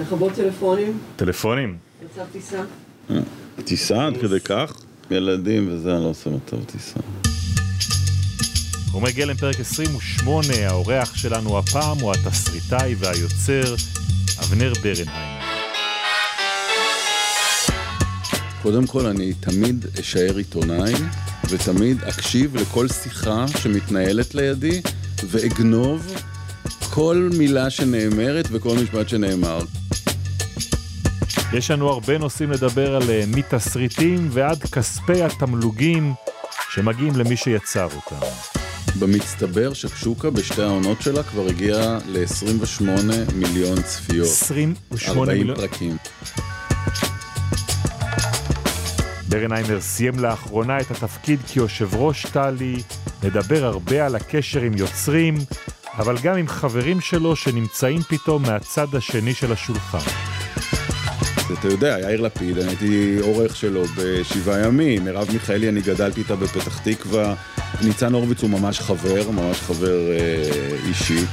לכבות טלפונים, טלפונים. יצא טיסה. טיסה עד כדי כך? ילדים וזה, אני לא עושה מצב טיסה. חומרי גלם פרק 28, האורח שלנו הפעם הוא התסריטאי והיוצר אבנר ברנהיים. קודם כל, אני תמיד אשאר עיתונאי, ותמיד אקשיב לכל שיחה שמתנהלת לידי, ואגנוב כל מילה שנאמרת וכל משפט שנאמר. יש לנו הרבה נושאים לדבר על אה, מתסריטים ועד כספי התמלוגים שמגיעים למי שיצר אותם. במצטבר, שקשוקה בשתי העונות שלה כבר הגיעה ל-28 מיליון צפיות. 28 40 מיליון. פרקים. ברנהיימר סיים לאחרונה את התפקיד כיושב ראש טלי, מדבר הרבה על הקשר עם יוצרים, אבל גם עם חברים שלו שנמצאים פתאום מהצד השני של השולחן. אתה יודע, יאיר לפיד, אני הייתי עורך שלו בשבעה ימים, מרב מיכאלי, אני גדלתי איתה בפתח תקווה, ניצן הורוביץ הוא ממש חבר, ממש חבר אה, אישי.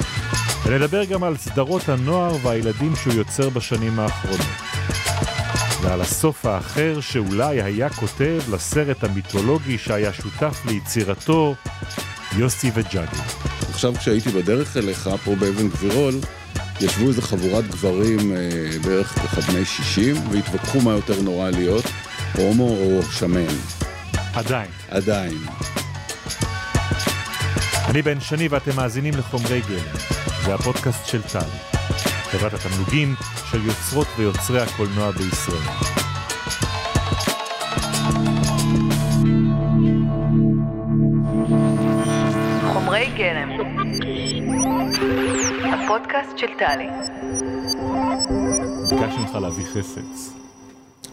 ונדבר גם על סדרות הנוער והילדים שהוא יוצר בשנים האחרונות. ועל הסוף האחר שאולי היה כותב לסרט המיתולוגי שהיה שותף ליצירתו, יוסי וג'אגי. עכשיו כשהייתי בדרך אליך, פה באבן גבירול, ישבו איזה חבורת גברים אה, בערך ככה בני 60, והתווכחו מה יותר נורא להיות, הומו או שמן. עדיין. עדיין. אני בן שני ואתם מאזינים לחומרי גלם. זה הפודקאסט של טלי. חברת התמלוגים של יוצרות ויוצרי הקולנוע בישראל. חומרי גלם. הפודקאסט של טלי. ביקשתי ממך להביא חפץ.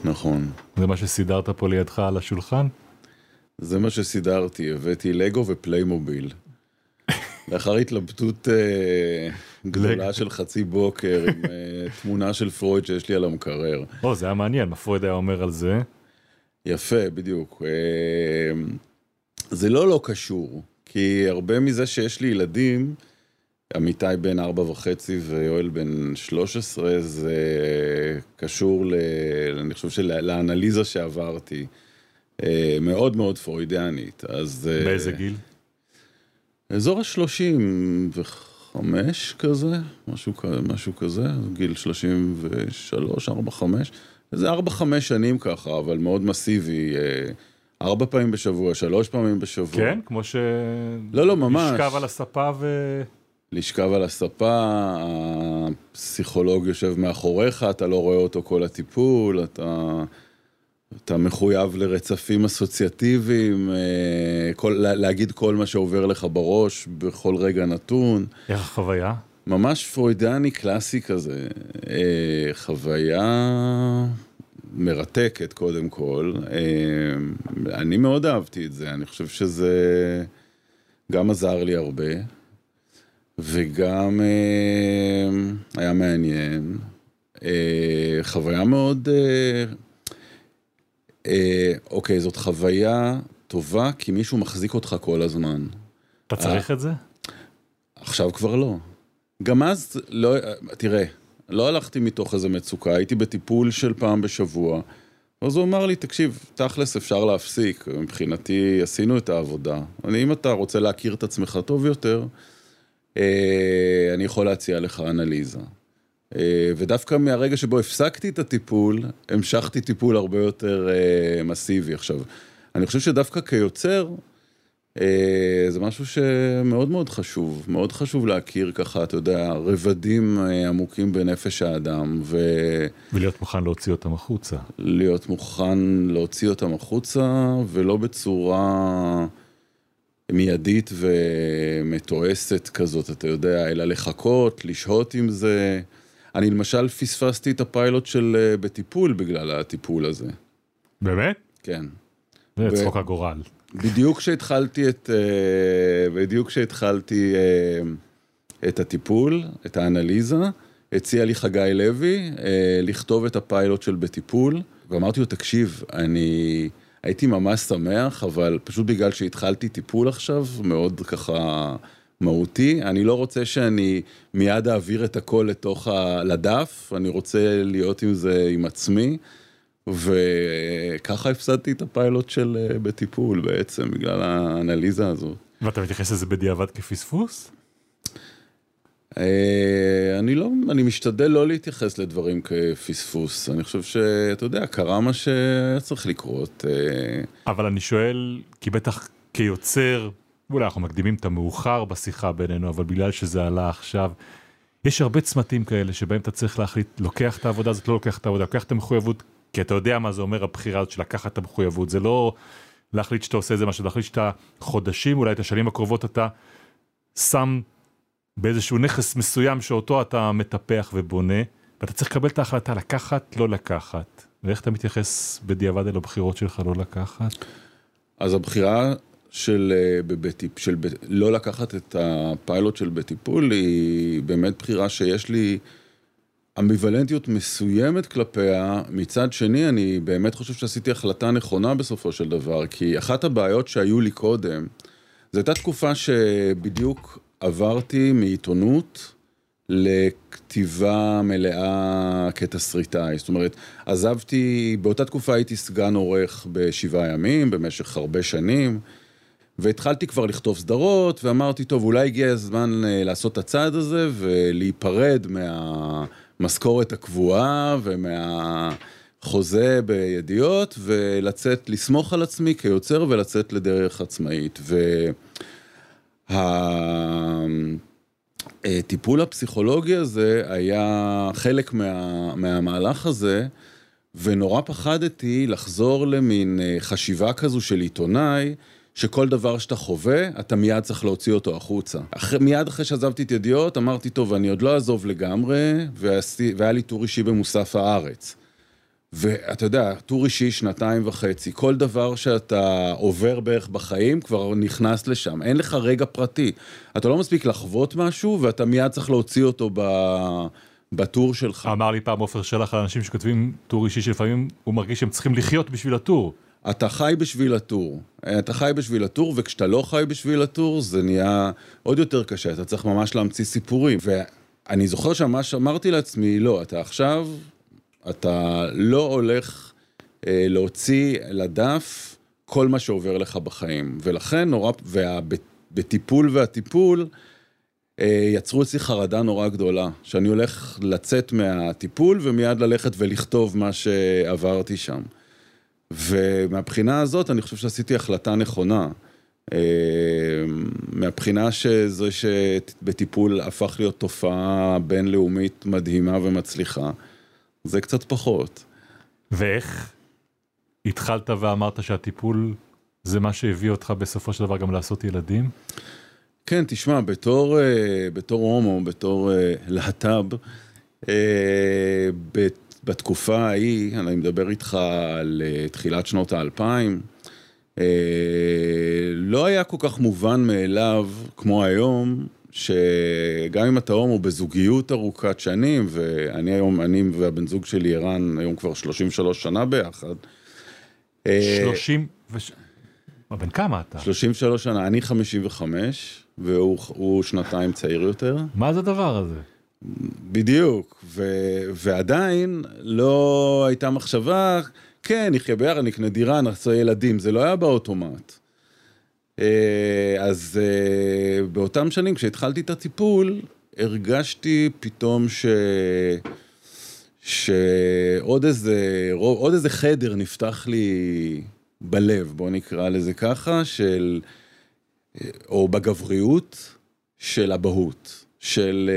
נכון. זה מה שסידרת פה לידך על השולחן? זה מה שסידרתי, הבאתי לגו ופליימוביל. לאחר התלבטות אה, גדולה של חצי בוקר עם אה, תמונה של פרויד שיש לי על המקרר. או, זה היה מעניין, מה פרויד היה אומר על זה? יפה, בדיוק. אה, זה לא לא קשור, כי הרבה מזה שיש לי ילדים, עמיתי בן ארבע וחצי ויואל בן 13, זה קשור, ל, אני חושב, של, לאנליזה שעברתי. אה, מאוד מאוד פרוידיאנית, אז... אה, באיזה גיל? אזור ה-35 כזה, משהו, משהו כזה, גיל 33, 4, 5, איזה 4, 5 שנים ככה, אבל מאוד מסיבי, אה, ארבע פעמים בשבוע, שלוש פעמים בשבוע. כן? כמו ש... לא, לא, ממש. לשכב על הספה ו... לשכב על הספה, הפסיכולוג יושב מאחוריך, אתה לא רואה אותו כל הטיפול, אתה, אתה מחויב לרצפים אסוציאטיביים, אה, כל, לה- להגיד כל מה שעובר לך בראש בכל רגע נתון. איך החוויה? ממש פרוידני קלאסי כזה, אה, חוויה מרתקת קודם כל. אה, אני מאוד אהבתי את זה, אני חושב שזה גם עזר לי הרבה, וגם אה, היה מעניין. אה, חוויה מאוד... אה, אוקיי, זאת חוויה טובה, כי מישהו מחזיק אותך כל הזמן. אתה צריך את זה? עכשיו כבר לא. גם אז, לא, תראה, לא הלכתי מתוך איזה מצוקה, הייתי בטיפול של פעם בשבוע, אז הוא אמר לי, תקשיב, תכלס אפשר להפסיק, מבחינתי עשינו את העבודה. אני, אם אתה רוצה להכיר את עצמך טוב יותר, אני יכול להציע לך אנליזה. אה, ודווקא מהרגע שבו הפסקתי את הטיפול, המשכתי טיפול הרבה יותר אה, מסיבי. עכשיו, אני חושב שדווקא כיוצר, אה, זה משהו שמאוד מאוד חשוב, מאוד חשוב להכיר ככה, אתה יודע, רבדים אה, עמוקים בנפש האדם, ולהיות מוכן להוציא אותם החוצה. ולהיות מוכן להוציא אותם החוצה, ולא בצורה מיידית ומתועסת כזאת, אתה יודע, אלא לחכות, לשהות עם זה. אני למשל פספסתי את הפיילוט של אה, בטיפול בגלל הטיפול הזה, באמת? כן. זה ו- צחוק הגורל. בדיוק כשהתחלתי את, אה, בדיוק כשהתחלתי אה, את הטיפול, את האנליזה, הציע לי חגי לוי לכתוב את הפיילוט של בטיפול, ואמרתי לו, תקשיב, אני הייתי ממש שמח, אבל פשוט בגלל שהתחלתי טיפול עכשיו, מאוד ככה מהותי. אני לא רוצה שאני מיד אעביר את הכל לתוך ה... לדף, אני רוצה להיות עם זה עם עצמי. וככה הפסדתי את הפיילוט של אה, בטיפול בעצם, בגלל האנליזה הזאת. ואתה מתייחס לזה בדיעבד כפספוס? אה, אני לא, אני משתדל לא להתייחס לדברים כפספוס. אני חושב שאתה יודע, קרה מה שהיה צריך לקרות. אה, אבל אני שואל, כי בטח כיוצר, אולי אנחנו מקדימים את המאוחר בשיחה בינינו, אבל בגלל שזה עלה עכשיו, יש הרבה צמתים כאלה שבהם אתה צריך להחליט, לוקח את העבודה הזאת, לא לוקח את העבודה, לוקח את המחויבות, כי אתה יודע מה זה אומר הבחירה הזאת של לקחת את המחויבות, זה לא להחליט שאתה עושה איזה משהו, להחליט שאתה חודשים, אולי את השנים הקרובות אתה שם באיזשהו נכס מסוים שאותו אתה מטפח ובונה, ואתה צריך לקבל את ההחלטה לקחת, לא לקחת. ואיך אתה מתייחס בדיעבד אל הבחירות שלך לא לקחת? אז הבחירה של, אה, בבטיפ, של ב, לא לקחת את הפיילוט של בטיפול היא באמת בחירה שיש לי אמביוולנטיות מסוימת כלפיה. מצד שני, אני באמת חושב שעשיתי החלטה נכונה בסופו של דבר, כי אחת הבעיות שהיו לי קודם, זו הייתה תקופה שבדיוק עברתי מעיתונות לכתיבה מלאה כתסריטאי. זאת אומרת, עזבתי, באותה תקופה הייתי סגן עורך בשבעה ימים, במשך הרבה שנים, והתחלתי כבר לכתוב סדרות, ואמרתי, טוב, אולי הגיע הזמן אה, לעשות את הצעד הזה ולהיפרד מהמשכורת הקבועה ומהחוזה בידיעות, ולצאת, לסמוך על עצמי כיוצר ולצאת לדרך עצמאית. ו... הטיפול הפסיכולוגי הזה היה חלק מה, מהמהלך הזה, ונורא פחדתי לחזור למין אה, חשיבה כזו של עיתונאי, שכל דבר שאתה חווה, אתה מיד צריך להוציא אותו החוצה. אח... מיד אחרי שעזבתי את ידיעות, אמרתי, טוב, אני עוד לא אעזוב לגמרי, ועשי... והיה לי טור אישי במוסף הארץ. ואתה יודע, טור אישי שנתיים וחצי, כל דבר שאתה עובר בערך בחיים כבר נכנס לשם, אין לך רגע פרטי. אתה לא מספיק לחוות משהו ואתה מיד צריך להוציא אותו ב... בטור שלך. אמר לי פעם עופר שלח על אנשים שכותבים טור אישי שלפעמים הוא מרגיש שהם צריכים לחיות בשביל הטור. אתה חי בשביל הטור, אתה חי בשביל הטור וכשאתה לא חי בשביל הטור זה נהיה עוד יותר קשה, אתה צריך ממש להמציא סיפורים. ואני זוכר שממש אמרתי לעצמי, לא, אתה עכשיו אתה לא הולך אה, להוציא לדף כל מה שעובר לך בחיים. ולכן נורא, ובטיפול והטיפול, אה, יצרו אצלי חרדה נורא גדולה, שאני הולך לצאת מהטיפול ומיד ללכת ולכתוב מה שעברתי שם. ומהבחינה הזאת אני חושב שעשיתי החלטה נכונה. אה, מהבחינה שזה שבטיפול הפך להיות תופעה בינלאומית מדהימה ומצליחה. זה קצת פחות. ואיך התחלת ואמרת שהטיפול זה מה שהביא אותך בסופו של דבר גם לעשות ילדים? כן, תשמע, בתור, אה, בתור הומו, בתור אה, להט"ב, אה, בתקופה ההיא, אני מדבר איתך על תחילת שנות האלפיים, לא היה כל כך מובן מאליו כמו היום שגם אם אתה הומו בזוגיות ארוכת שנים, ואני היום, אני והבן זוג שלי ערן היום כבר 33 שנה ביחד. 30 ו... בן כמה אתה? 33 שנה, אני 55, והוא שנתיים צעיר יותר. מה זה הדבר הזה? בדיוק, ו, ועדיין לא הייתה מחשבה, כן, נחיה ביחד, נקנה דירה, נעשה ילדים, זה לא היה באוטומט. אה, אז אה, באותם שנים, כשהתחלתי את הטיפול, הרגשתי פתאום ש... שעוד איזה, עוד איזה חדר נפתח לי בלב, בוא נקרא לזה ככה, של, או בגבריות של אבהות, של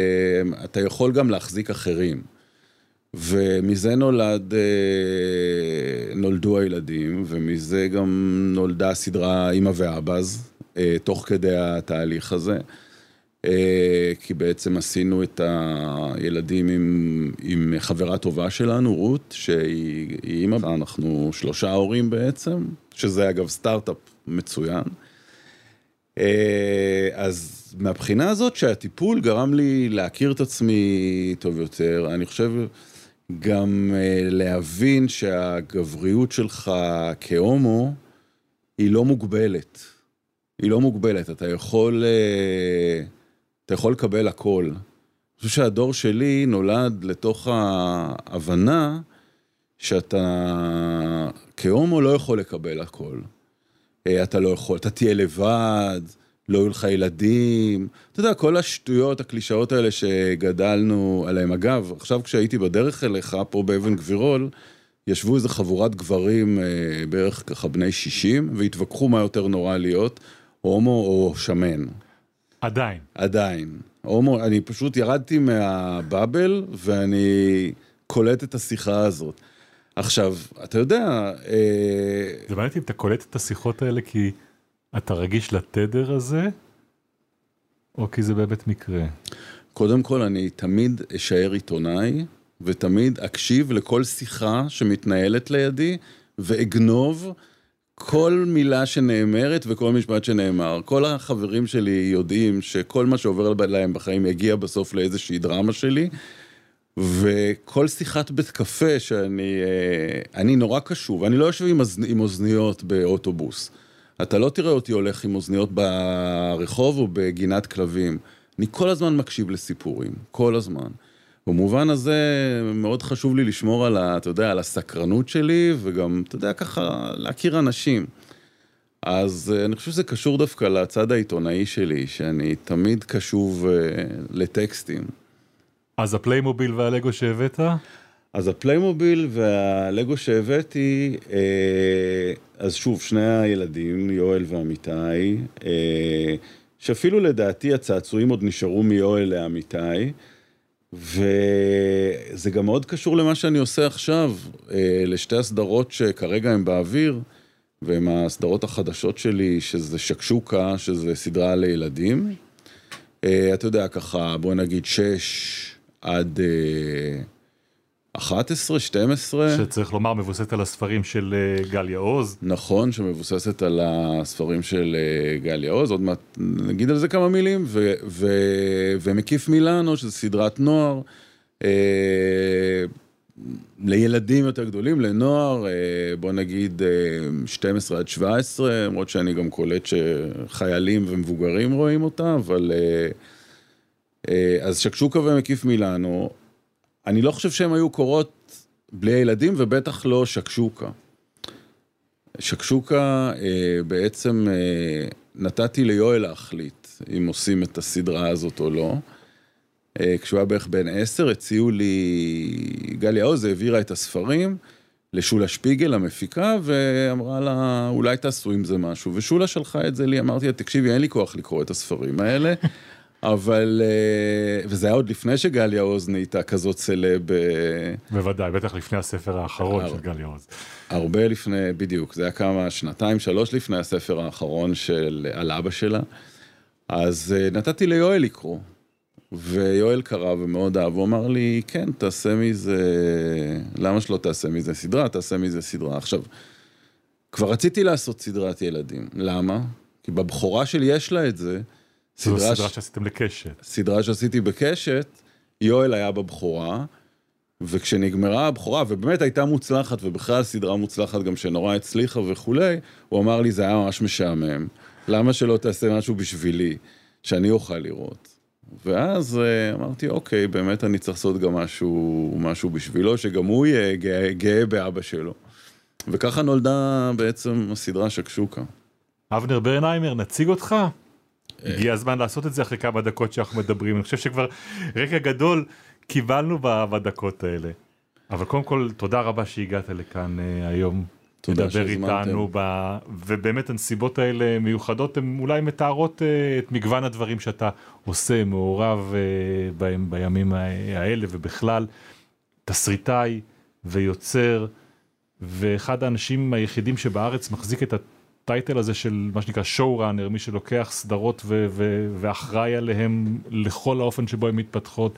אתה יכול גם להחזיק אחרים. ומזה נולד, אה, נולדו הילדים, ומזה גם נולדה הסדרה אימא ואבאז, אה, תוך כדי התהליך הזה. אה, כי בעצם עשינו את הילדים עם, עם חברה טובה שלנו, רות, שהיא אימא, אנחנו שלושה הורים בעצם, שזה אגב סטארט-אפ מצוין. אז מהבחינה הזאת שהטיפול גרם לי להכיר את עצמי טוב יותר, אני חושב... גם uh, להבין שהגבריות שלך כהומו היא לא מוגבלת. היא לא מוגבלת, אתה יכול uh, אתה יכול לקבל הכל. אני חושב שהדור שלי נולד לתוך ההבנה שאתה כהומו לא יכול לקבל הכל. אה, אתה לא יכול, אתה תהיה לבד, לא יהיו לך ילדים, אתה יודע, כל השטויות, הקלישאות האלה שגדלנו עליהם. אגב, עכשיו כשהייתי בדרך אליך, פה באבן גבירול, ישבו איזה חבורת גברים, אה, בערך ככה בני 60, והתווכחו מה יותר נורא להיות, הומו או שמן. עדיין. עדיין. הומו, אני פשוט ירדתי מהבאבל, ואני קולט את השיחה הזאת. עכשיו, אתה יודע... אה, זה מעניין אם אתה קולט את השיחות האלה כי אתה רגיש לתדר הזה, או כי זה באמת מקרה. קודם כל, אני תמיד אשאר עיתונאי, ותמיד אקשיב לכל שיחה שמתנהלת לידי, ואגנוב כל מילה שנאמרת וכל משפט שנאמר. כל החברים שלי יודעים שכל מה שעובר להם בחיים יגיע בסוף לאיזושהי דרמה שלי. וכל שיחת בית קפה שאני אה, אני נורא קשוב, אני לא יושב עם, עם אוזניות באוטובוס. אתה לא תראה אותי הולך עם אוזניות ברחוב או בגינת כלבים. אני כל הזמן מקשיב לסיפורים, כל הזמן. במובן הזה מאוד חשוב לי לשמור על, ה, אתה יודע, על הסקרנות שלי, וגם, אתה יודע, ככה להכיר אנשים. אז אה, אני חושב שזה קשור דווקא לצד העיתונאי שלי, שאני תמיד קשוב אה, לטקסטים. אז הפליימוביל והלגו שהבאת? אז הפליימוביל והלגו שהבאתי, אה, אז שוב, שני הילדים, יואל ואמיתי, אה, שאפילו לדעתי הצעצועים עוד נשארו מיואל לאמיתי, וזה גם מאוד קשור למה שאני עושה עכשיו, אה, לשתי הסדרות שכרגע הן באוויר, והן הסדרות החדשות שלי, שזה שקשוקה, שזה סדרה לילדים. אתה יודע, ככה, בוא נגיד שש... עד 11, 12. שצריך לומר מבוססת על הספרים של אה, גליה עוז. נכון, שמבוססת על הספרים של אה, גליה עוז, עוד מעט נגיד על זה כמה מילים, ו, ו, ומקיף מילאנו, שזו סדרת נוער. אה, לילדים יותר גדולים, לנוער, בוא נגיד 12 עד 17, למרות שאני גם קולט שחיילים ומבוגרים רואים אותה, אבל אה, אז שקשוקה ומקיף מילאנו, אני לא חושב שהם היו קורות בלי הילדים, ובטח לא שקשוקה. שקשוקה אה, בעצם אה, נתתי ליואל להחליט אם עושים את הסדרה הזאת או לא. אה, כשהוא היה בערך בן עשר, הציעו לי, גליה עוז העבירה את הספרים לשולה שפיגל, המפיקה, ואמרה לה, אולי תעשו עם זה משהו. ושולה שלחה את זה לי, אמרתי לה, תקשיבי, אין לי כוח לקרוא את הספרים האלה. אבל, אה, וזה היה עוד לפני שגליה עוז נהייתה כזאת סלב. אה, בוודאי, בטח לפני הספר האחרון של גליה עוז. הרבה לפני, בדיוק, זה היה כמה, שנתיים, שלוש לפני הספר האחרון של, על אבא שלה. אז אה, נתתי ליואל לקרוא, ויואל קרא ומאוד אהב, הוא אמר לי, כן, תעשה מזה, למה שלא תעשה מזה סדרה? תעשה מזה סדרה. עכשיו, כבר רציתי לעשות סדרת ילדים, למה? כי בבכורה שלי יש לה את זה. זו סדרה, סדרה שעשיתם לקשת. סדרה שעשיתי בקשת, יואל היה בבכורה, וכשנגמרה הבכורה, ובאמת הייתה מוצלחת, ובכלל סדרה מוצלחת גם שנורא הצליחה וכולי, הוא אמר לי, זה היה ממש משעמם. למה שלא תעשה משהו בשבילי, שאני אוכל לראות? ואז אה, אמרתי, אוקיי, באמת אני צריך לעשות גם משהו, משהו בשבילו, שגם הוא יהיה גאה, גאה באבא שלו. וככה נולדה בעצם הסדרה שקשוקה. אבנר ברנהיימר, נציג אותך? הגיע הזמן לעשות את זה אחרי כמה דקות שאנחנו מדברים, אני חושב שכבר רקע גדול קיבלנו בדקות האלה. אבל קודם כל, תודה רבה שהגעת לכאן uh, היום. תודה שהזמנתם. איתנו, ב... ובאמת הנסיבות האלה מיוחדות, הן אולי מתארות uh, את מגוון הדברים שאתה עושה, מעורב uh, בהם בימים האלה ובכלל. תסריטאי ויוצר, ואחד האנשים היחידים שבארץ מחזיק את הטייטל הזה של מה שנקרא שואו ראנר, מי שלוקח סדרות ו- ו- ואחראי עליהם לכל האופן שבו הן מתפתחות.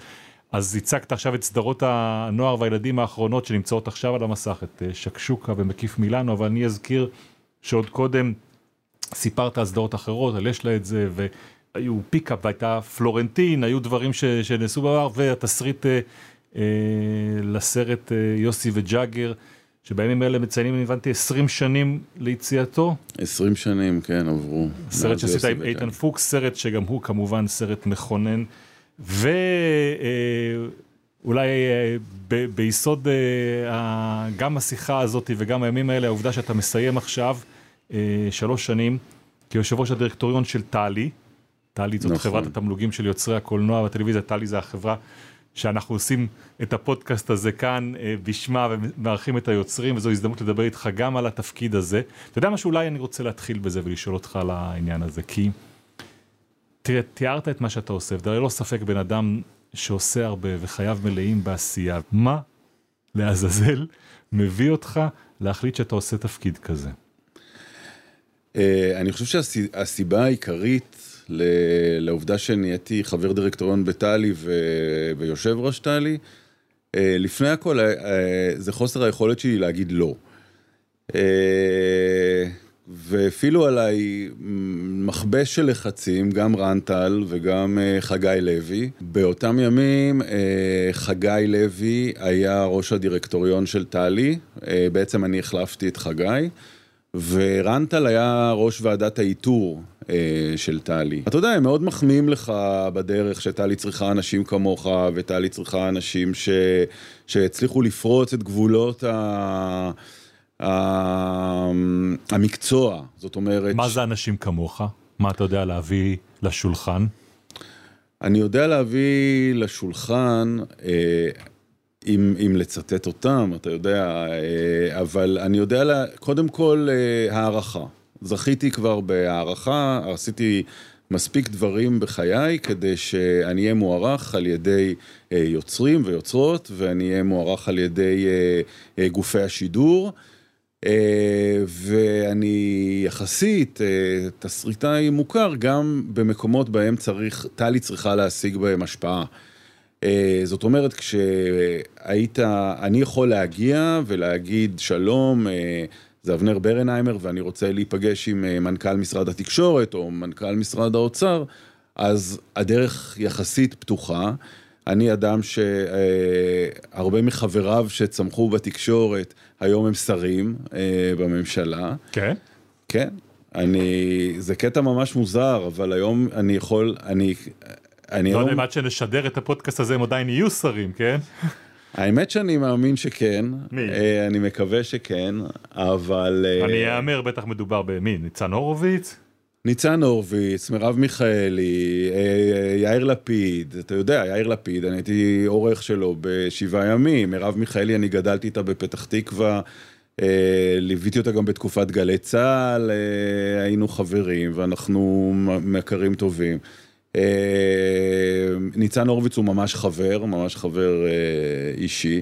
אז הצגת עכשיו את סדרות הנוער והילדים האחרונות שנמצאות עכשיו על המסך, את אה, שקשוקה ומקיף מילאנו, אבל אני אזכיר שעוד קודם סיפרת על סדרות אחרות, על יש לה את זה, והיו פיקאפ והייתה פלורנטין, היו דברים ש- שנעשו בעבר, והתסריט אה, אה, לסרט אה, יוסי וג'אגר. שבימים אלה מציינים, אני הבנתי, 20 שנים ליציאתו. 20 שנים, כן, עברו. סרט שעשית עם. איתן פוקס, סרט שגם הוא כמובן סרט מכונן, ואולי ביסוד אה, ה- גם השיחה הזאת וגם הימים האלה, העובדה שאתה מסיים עכשיו אה, שלוש שנים כיושב ראש הדירקטוריון של טלי, טלי זאת נכון. חברת התמלוגים של יוצרי הקולנוע והטלוויזיה, טלי זה החברה שאנחנו עושים את הפודקאסט הזה כאן אה, בשמה ומארחים את היוצרים וזו הזדמנות לדבר איתך גם על התפקיד הזה. אתה יודע מה שאולי אני רוצה להתחיל בזה ולשאול אותך על העניין הזה, כי תראה, תיארת את מה שאתה עושה, ואתה ללא ספק בן אדם שעושה הרבה וחייו מלאים בעשייה. מה לעזאזל מביא אותך להחליט שאתה עושה תפקיד כזה? אה, אני חושב שהסיבה העיקרית לעובדה שנהייתי חבר דירקטוריון בטלי ויושב ראש טלי, אה, לפני הכל אה, זה חוסר היכולת שלי להגיד לא. אה, והפעילו עליי מכבש של לחצים, גם רנטל וגם אה, חגי לוי. באותם ימים חגי לוי היה ראש הדירקטוריון של טלי, בעצם אני החלפתי את חגי. ורנטל היה ראש ועדת האיתור של טלי. אתה יודע, הם מאוד מחמיאים לך בדרך שטלי צריכה אנשים כמוך, וטלי צריכה אנשים ש... שהצליחו לפרוץ את גבולות ה... ה... המקצוע. זאת אומרת... מה זה אנשים כמוך? מה אתה יודע להביא לשולחן? אני יודע להביא לשולחן, אה, אם, אם לצטט אותם, אתה יודע, אה, אבל אני יודע, לה, קודם כל, אה, הערכה. זכיתי כבר בהערכה, עשיתי מספיק דברים בחיי כדי שאני אהיה מוערך על ידי אה, יוצרים ויוצרות, ואני אהיה מוערך על ידי אה, אה, גופי השידור. אה, ואני יחסית אה, תסריטאי מוכר גם במקומות בהם צריך, טלי צריכה להשיג בהם השפעה. אה, זאת אומרת, כשהיית, אני יכול להגיע ולהגיד שלום, אה, זה אבנר ברנהיימר ואני רוצה להיפגש עם אה, מנכ"ל משרד התקשורת או מנכ"ל משרד האוצר, אז הדרך יחסית פתוחה. אני אדם שהרבה מחבריו שצמחו בתקשורת, היום הם שרים אה, בממשלה. כן. כן, אני, זה קטע ממש מוזר, אבל היום אני יכול, אני, אני לא היום, אם עד שנשדר את הפודקאסט הזה הם עדיין יהיו שרים, כן? האמת שאני מאמין שכן, מי? אה, אני מקווה שכן, אבל... אה, אני אאמר, בטח מדובר במי? ניצן הורוביץ? ניצן הורוביץ, מרב מיכאלי, אה, יאיר לפיד, אתה יודע, יאיר לפיד, אני הייתי עורך שלו בשבעה ימים, מרב מיכאלי, אני גדלתי איתה בפתח תקווה, ליוויתי אותה גם בתקופת גלי צה"ל, היינו חברים ואנחנו מכרים טובים. אה, ניצן הורוביץ הוא ממש חבר, ממש חבר אה, אישי.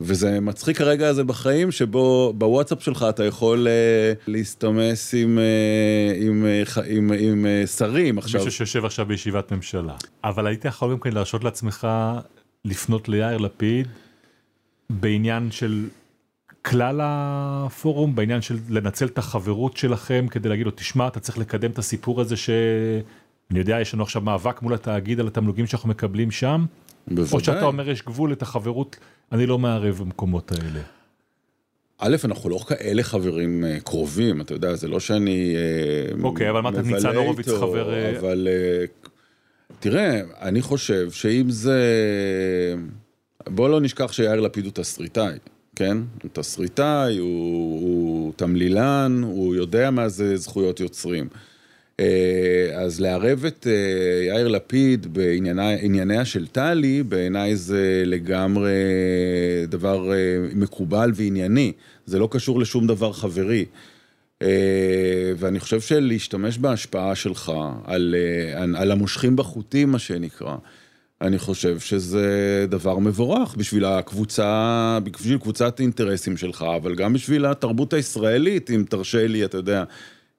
וזה מצחיק הרגע הזה בחיים שבו בוואטסאפ שלך אתה יכול אה, להסתמס עם, אה, עם, ח- עם, עם אה, שרים עכשיו. מישהו שיושב עכשיו בישיבת ממשלה. אבל היית יכול גם כן להרשות לעצמך לפנות ליאיר לפיד בעניין של כלל הפורום, בעניין של לנצל את החברות שלכם כדי להגיד לו, תשמע, אתה צריך לקדם את הסיפור הזה ש... אני יודע, יש לנו עכשיו מאבק מול התאגיד על התמלוגים שאנחנו מקבלים שם, או בוודאי. שאתה אומר יש גבול את החברות, אני לא מערב במקומות האלה. א', אנחנו לא כאלה חברים אה, קרובים, אתה יודע, זה לא שאני אה, אוקיי, אבל אמרת מבלה ניצן הורוביץ חבר, אה, אבל אה, תראה, אני חושב שאם זה... בוא לא נשכח שיאיר לפיד הוא תסריטאי, כן? הוא תסריטאי, הוא, הוא תמלילן, הוא יודע מה זה זכויות יוצרים. אה, אז לערב את אה, יאיר לפיד בענייניה של טלי, בעיניי זה לגמרי דבר אה, מקובל וענייני. זה לא קשור לשום דבר חברי. ואני חושב שלהשתמש בהשפעה שלך על- על המושכים בחוטים, מה שנקרא, אני חושב שזה דבר מבורך בשביל הקבוצה, בשביל קבוצת אינטרסים שלך, אבל גם בשביל התרבות הישראלית, אם תרשה לי, אתה יודע.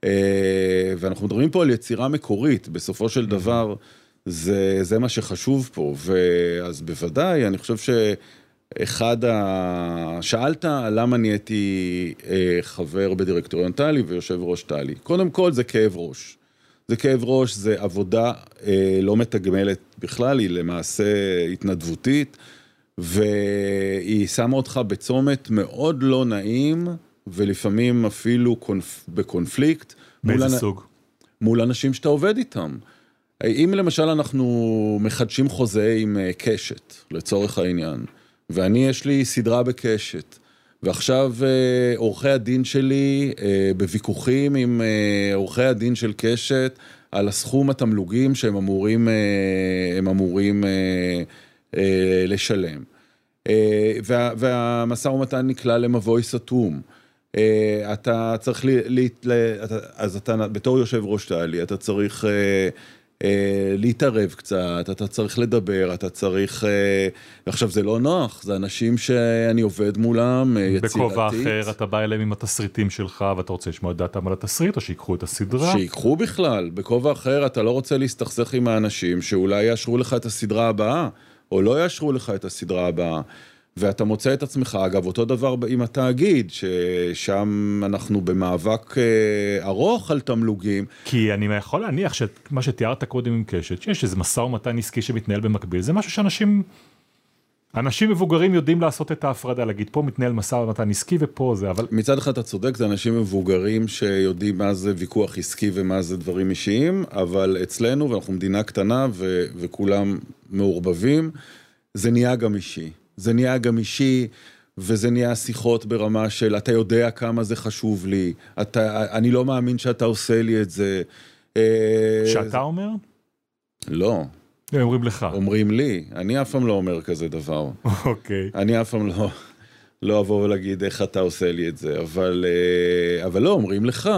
אה, ואנחנו מדברים פה על יצירה מקורית, בסופו של דבר, זה, זה מה שחשוב פה, ואז בוודאי, אני חושב שאחד ה... שאלת למה נהייתי אה, חבר בדירקטוריון טלי ויושב ראש טלי. קודם כל, זה כאב ראש. זה כאב ראש, זה עבודה אה, לא מתגמלת בכלל, היא למעשה התנדבותית, והיא שמה אותך בצומת מאוד לא נעים, ולפעמים אפילו קונפ... בקונפליקט. באיזה מול, סוג? מול אנשים שאתה עובד איתם. אם למשל אנחנו מחדשים חוזה עם אה, קשת, לצורך העניין, ואני יש לי סדרה בקשת, ועכשיו אה, עורכי הדין שלי אה, בוויכוחים עם עורכי הדין של קשת על הסכום התמלוגים שהם אמורים, אמורים לשלם. וה, והמשא ומתן נקלע למבוי סתום. אתה צריך, ל, ל, אז אתה בתור יושב ראש טלי, אתה צריך אה, להתערב קצת, אתה צריך לדבר, אתה צריך... אה, עכשיו זה לא נוח, זה אנשים שאני עובד מולם, אה, יצירתית. בכובע אחר אתה בא אליהם עם התסריטים שלך ואתה רוצה לשמוע את דעתם על התסריט או שיקחו את הסדרה? שיקחו בכלל, בכובע אחר אתה לא רוצה להסתכסך עם האנשים שאולי יאשרו לך את הסדרה הבאה, או לא יאשרו לך את הסדרה הבאה. ואתה מוצא את עצמך, אגב, אותו דבר עם התאגיד, ששם אנחנו במאבק אה, ארוך על תמלוגים. כי אני יכול להניח שמה שתיארת קודם עם קשת, שיש איזה משא ומתן עסקי שמתנהל במקביל, זה משהו שאנשים... אנשים מבוגרים יודעים לעשות את ההפרדה, להגיד פה מתנהל משא ומתן עסקי ופה זה, אבל... מצד אחד אתה צודק, זה אנשים מבוגרים שיודעים מה זה ויכוח עסקי ומה זה דברים אישיים, אבל אצלנו, ואנחנו מדינה קטנה ו- וכולם מעורבבים, זה נהיה גם אישי. זה נהיה גם אישי, וזה נהיה שיחות ברמה של אתה יודע כמה זה חשוב לי, אתה, אני לא מאמין שאתה עושה לי את זה. אה, שאתה אומר? לא. הם אומרים לך. אומרים לי, אני אף פעם לא אומר כזה דבר. אוקיי. אני אף פעם לא, לא אבוא ולהגיד איך אתה עושה לי את זה, אבל, אה, אבל לא, אומרים לך.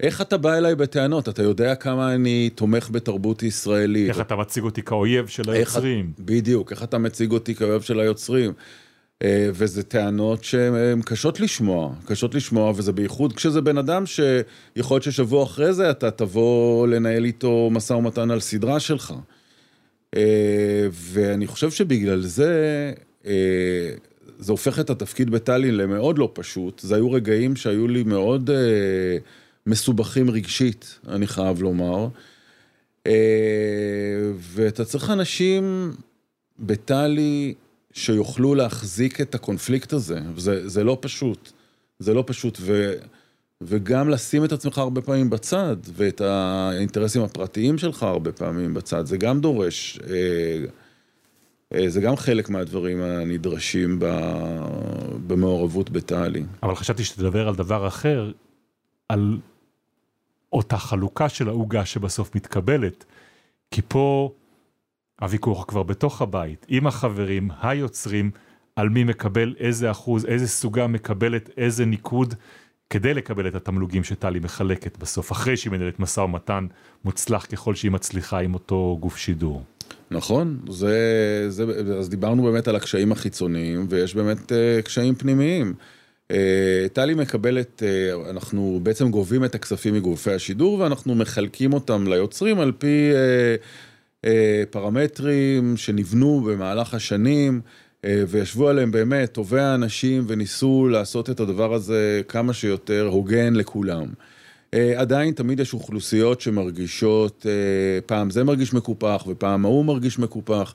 איך אתה בא אליי בטענות? אתה יודע כמה אני תומך בתרבות ישראלית. איך אתה מציג אותי כאויב של היוצרים. איך, בדיוק, איך אתה מציג אותי כאויב של היוצרים. אה, וזה טענות שהן קשות לשמוע, קשות לשמוע, וזה בייחוד כשזה בן אדם שיכול להיות ששבוע אחרי זה אתה תבוא לנהל איתו משא ומתן על סדרה שלך. אה, ואני חושב שבגלל זה, אה, זה הופך את התפקיד בטאלין למאוד לא פשוט. זה היו רגעים שהיו לי מאוד... מסובכים רגשית, אני חייב לומר. אה, ואתה צריך אנשים בטלי שיוכלו להחזיק את הקונפליקט הזה, וזה זה לא פשוט. זה לא פשוט, ו, וגם לשים את עצמך הרבה פעמים בצד, ואת האינטרסים הפרטיים שלך הרבה פעמים בצד, זה גם דורש, אה, אה, זה גם חלק מהדברים הנדרשים במעורבות בטלי. אבל חשבתי שתדבר על דבר אחר, על אותה חלוקה של העוגה שבסוף מתקבלת. כי פה הוויכוח כבר בתוך הבית, עם החברים, היוצרים, על מי מקבל איזה אחוז, איזה סוגה מקבלת איזה ניקוד, כדי לקבל את התמלוגים שטלי מחלקת בסוף, אחרי שהיא מנהלת משא ומתן מוצלח ככל שהיא מצליחה עם אותו גוף שידור. נכון, זה, זה, אז דיברנו באמת על הקשיים החיצוניים, ויש באמת uh, קשיים פנימיים. אה, טלי מקבלת, אה, אנחנו בעצם גובים את הכספים מגופי השידור ואנחנו מחלקים אותם ליוצרים על פי אה, פרמטרים שנבנו במהלך השנים וישבו עליהם באמת טובי האנשים וניסו לעשות את הדבר הזה כמה שיותר הוגן לכולם. עדיין תמיד יש אוכלוסיות שמרגישות, פעם זה מרגיש מקופח ופעם ההוא מרגיש מקופח.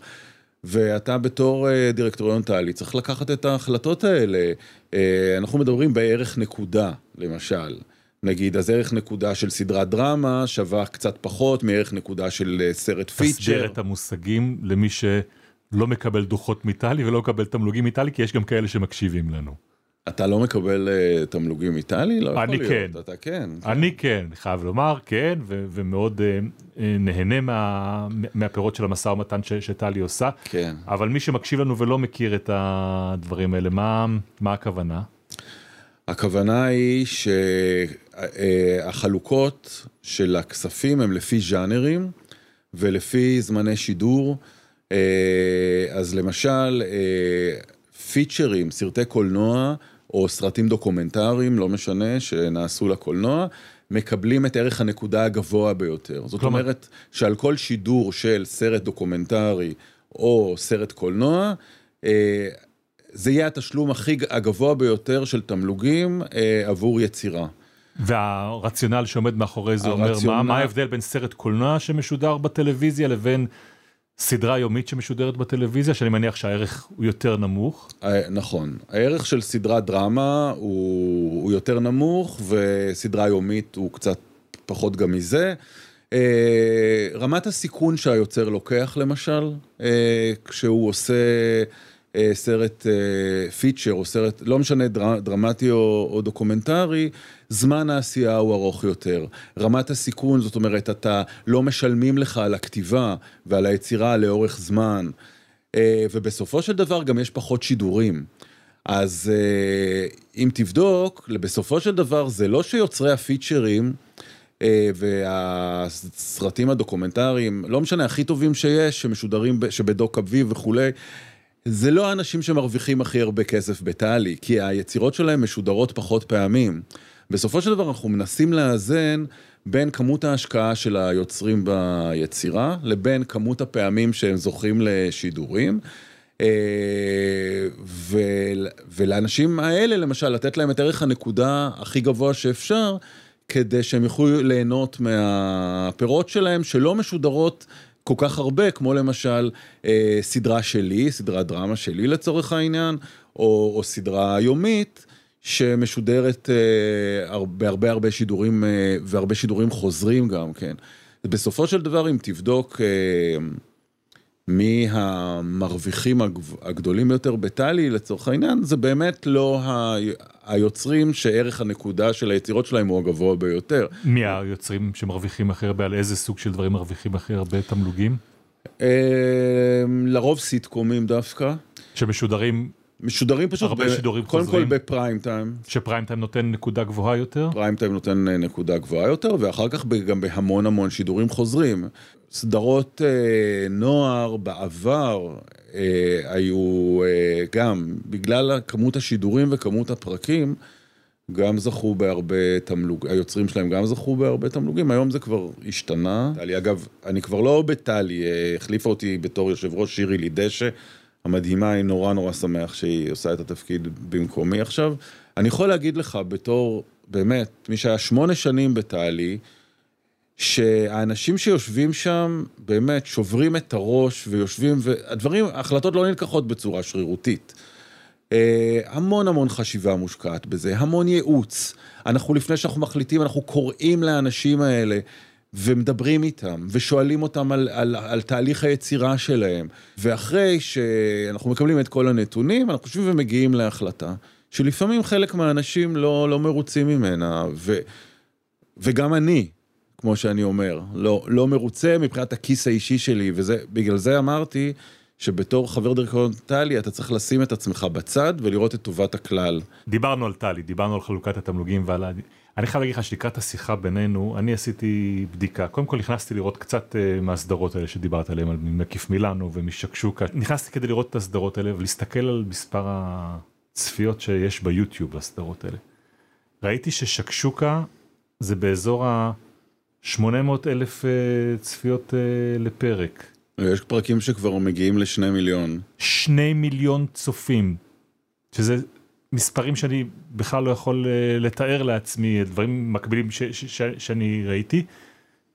ואתה בתור אה, דירקטוריון טלי צריך לקחת את ההחלטות האלה. אה, אנחנו מדברים בערך נקודה, למשל. נגיד, אז ערך נקודה של סדרת דרמה שווה קצת פחות מערך נקודה של אה, סרט פיצ'ר. תסביר את המושגים למי שלא מקבל דוחות מטלי ולא מקבל תמלוגים מטלי, כי יש גם כאלה שמקשיבים לנו. אתה לא מקבל uh, תמלוגים מטלי? לא יכול להיות. כן. אתה כן. אני כן, אני חייב לומר, כן, ו- ומאוד uh, נהנה מה- מהפירות של המשא ומתן ש- שטלי עושה. כן. אבל מי שמקשיב לנו ולא מכיר את הדברים האלה, מה, מה הכוונה? הכוונה היא שהחלוקות של הכספים הם לפי ז'אנרים ולפי זמני שידור. אז למשל, פיצ'רים, סרטי קולנוע או סרטים דוקומנטריים, לא משנה, שנעשו לקולנוע, מקבלים את ערך הנקודה הגבוה ביותר. זאת כלומר... אומרת שעל כל שידור של סרט דוקומנטרי או סרט קולנוע, אה, זה יהיה התשלום הכי הגבוה ביותר של תמלוגים אה, עבור יצירה. והרציונל שעומד מאחורי זה הרציונל... אומר מה, מה ההבדל בין סרט קולנוע שמשודר בטלוויזיה לבין סדרה יומית שמשודרת בטלוויזיה, שאני מניח שהערך הוא יותר נמוך. אה, נכון, הערך של סדרת דרמה הוא, הוא יותר נמוך וסדרה יומית הוא קצת פחות גם מזה. אה, רמת הסיכון שהיוצר לוקח למשל, אה, כשהוא עושה סרט feature או סרט, לא משנה דר, דרמטי או, או דוקומנטרי, זמן העשייה הוא ארוך יותר. רמת הסיכון, זאת אומרת, אתה לא משלמים לך על הכתיבה ועל היצירה לאורך זמן. אה, ובסופו של דבר גם יש פחות שידורים. אז אה, אם תבדוק, בסופו של דבר זה לא שיוצרי הפיצ'רים אה, והסרטים הדוקומנטריים, לא משנה, הכי טובים שיש, שמשודרים, שבדוק אביב וכולי, זה לא האנשים שמרוויחים הכי הרבה כסף בטלי, כי היצירות שלהם משודרות פחות פעמים. בסופו של דבר אנחנו מנסים לאזן בין כמות ההשקעה של היוצרים ביצירה לבין כמות הפעמים שהם זוכים לשידורים. אה, ול- ולאנשים האלה למשל לתת להם את ערך הנקודה הכי גבוה שאפשר כדי שהם יוכלו ליהנות מהפירות שלהם שלא משודרות כל כך הרבה כמו למשל אה, סדרה שלי, סדרת דרמה שלי לצורך העניין, או, או סדרה יומית שמשודרת אה, הר- בהרבה הרבה שידורים אה, והרבה שידורים חוזרים גם כן. בסופו של דבר אם תבדוק אה, מי המרוויחים הגדולים ביותר בטלי לצורך העניין, זה באמת לא ה- היוצרים שערך הנקודה של היצירות שלהם הוא הגבוה ביותר. מי היוצרים שמרוויחים הכי הרבה, על איזה סוג של דברים מרוויחים הכי הרבה תמלוגים? לרוב סיטקומים דווקא, שמשודרים, משודרים פשוט, הרבה שידורים קודם חוזרים. כל בפריים טיים, שפריים טיים נותן נקודה גבוהה יותר? פריים טיים נותן אה, נקודה גבוהה יותר, ואחר כך ב- גם בהמון המון שידורים חוזרים. סדרות אה, נוער בעבר אה, היו אה, גם, בגלל כמות השידורים וכמות הפרקים, גם זכו בהרבה תמלוג, היוצרים שלהם גם זכו בהרבה תמלוגים, היום זה כבר השתנה. טלי, אגב, אני כבר לא בטלי, אה, החליפה אותי בתור יושב ראש שירי לידשא, המדהימה, היא נורא נורא שמח שהיא עושה את התפקיד במקומי עכשיו. אני יכול להגיד לך בתור, באמת, מי שהיה שמונה שנים בטלי, שהאנשים שיושבים שם באמת שוברים את הראש ויושבים, והדברים, ההחלטות לא נלקחות בצורה שרירותית. אה, המון המון חשיבה מושקעת בזה, המון ייעוץ. אנחנו לפני שאנחנו מחליטים, אנחנו קוראים לאנשים האלה ומדברים איתם ושואלים אותם על, על, על תהליך היצירה שלהם. ואחרי שאנחנו מקבלים את כל הנתונים, אנחנו חושבים ומגיעים להחלטה, שלפעמים חלק מהאנשים לא, לא מרוצים ממנה, ו, וגם אני, כמו שאני אומר, לא, לא מרוצה מבחינת הכיס האישי שלי, ובגלל זה אמרתי שבתור חבר דירקטוריון טלי אתה צריך לשים את עצמך בצד ולראות את טובת הכלל. דיברנו על טלי, דיברנו על חלוקת התמלוגים ועל... אני חייב להגיד לך שלקראת השיחה בינינו, אני עשיתי בדיקה. קודם כל נכנסתי לראות קצת uh, מהסדרות האלה שדיברת עליהן, על מקיף מילאנו ומשקשוקה. נכנסתי כדי לראות את הסדרות האלה ולהסתכל על מספר הצפיות שיש ביוטיוב לסדרות האלה. ראיתי ששקשוקה זה באזור ה-800 אלף uh, צפיות uh, לפרק. יש פרקים שכבר מגיעים לשני מיליון. שני מיליון צופים, שזה מספרים שאני בכלל לא יכול אה, לתאר לעצמי, דברים מקבילים ש- ש- ש- שאני ראיתי,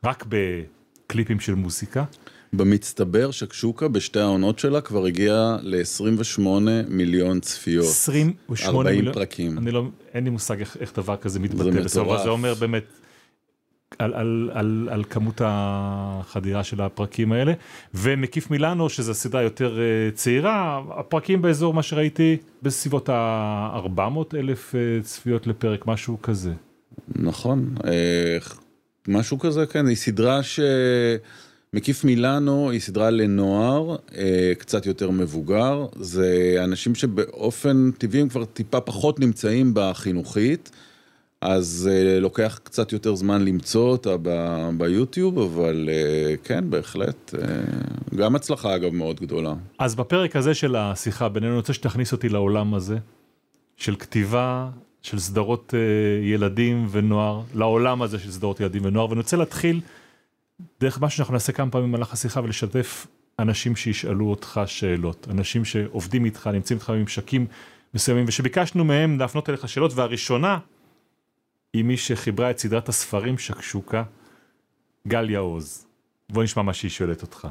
רק בקליפים של מוזיקה. במצטבר שקשוקה בשתי העונות שלה כבר הגיעה ל-28 מיליון צפיות. 28 40 מיליון, פרקים. אני לא, אין לי מושג איך, איך דבר כזה מתבטא בסוף. זה אומר באמת על, על, על, על כמות החדירה של הפרקים האלה, ומקיף מילאנו, שזו סדרה יותר אה, צעירה, הפרקים באזור מה שראיתי, בסביבות ה-400 אלף אה, צפיות לפרק, משהו כזה. נכון, אה, משהו כזה, כן, היא סדרה ש... מקיף מילאנו היא סדרה לנוער, קצת יותר מבוגר, זה אנשים שבאופן טבעי הם כבר טיפה פחות נמצאים בחינוכית, אז אה, לוקח קצת יותר זמן למצוא אותה ב- ביוטיוב, אבל אה, כן, בהחלט, אה, גם הצלחה אגב מאוד גדולה. אז בפרק הזה של השיחה בינינו, אני רוצה שתכניס אותי לעולם הזה, של כתיבה, של סדרות אה, ילדים ונוער, לעולם הזה של סדרות ילדים ונוער, ואני רוצה להתחיל דרך משהו שאנחנו נעשה כמה פעמים במהלך השיחה ולשתף אנשים שישאלו אותך שאלות, אנשים שעובדים איתך, נמצאים איתך בממשקים מסוימים, ושביקשנו מהם להפנות אליך שאלות, והראשונה היא מי שחיברה את סדרת הספרים שקשוקה, גליה עוז. בוא נשמע מה שהיא שואלת אותך.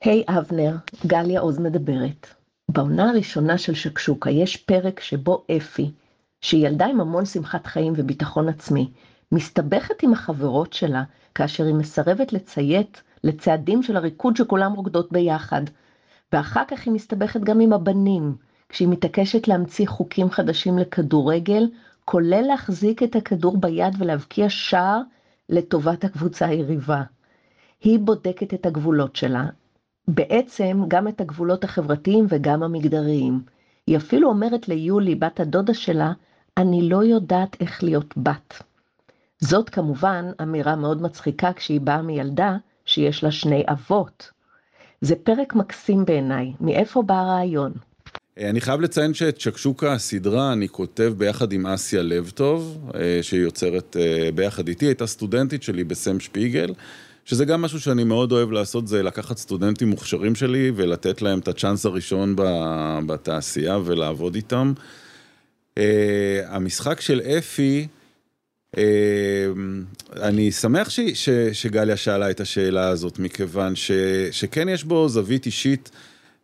היי אבנר, גליה עוז מדברת. בעונה הראשונה של שקשוקה יש פרק שבו אפי, שהיא ילדה עם המון שמחת חיים וביטחון עצמי, מסתבכת עם החברות שלה כאשר היא מסרבת לציית לצעדים של הריקוד שכולם רוקדות ביחד. ואחר כך היא מסתבכת גם עם הבנים, כשהיא מתעקשת להמציא חוקים חדשים לכדורגל, כולל להחזיק את הכדור ביד ולהבקיע שער לטובת הקבוצה היריבה. היא בודקת את הגבולות שלה, בעצם גם את הגבולות החברתיים וגם המגדריים. היא אפילו אומרת ליולי, בת הדודה שלה, אני לא יודעת איך להיות בת. זאת כמובן אמירה מאוד מצחיקה כשהיא באה מילדה שיש לה שני אבות. זה פרק מקסים בעיניי, מאיפה בא הרעיון? אני חייב לציין שאת שקשוקה הסדרה אני כותב ביחד עם אסיה לב טוב, אה, שהיא יוצרת אה, ביחד איתי, הייתה סטודנטית שלי בסם שפיגל, שזה גם משהו שאני מאוד אוהב לעשות, זה לקחת סטודנטים מוכשרים שלי ולתת להם את הצ'אנס הראשון בתעשייה ולעבוד איתם. אה, המשחק של אפי, אני שמח ש, ש, שגליה שאלה את השאלה הזאת, מכיוון ש, שכן יש בו זווית אישית.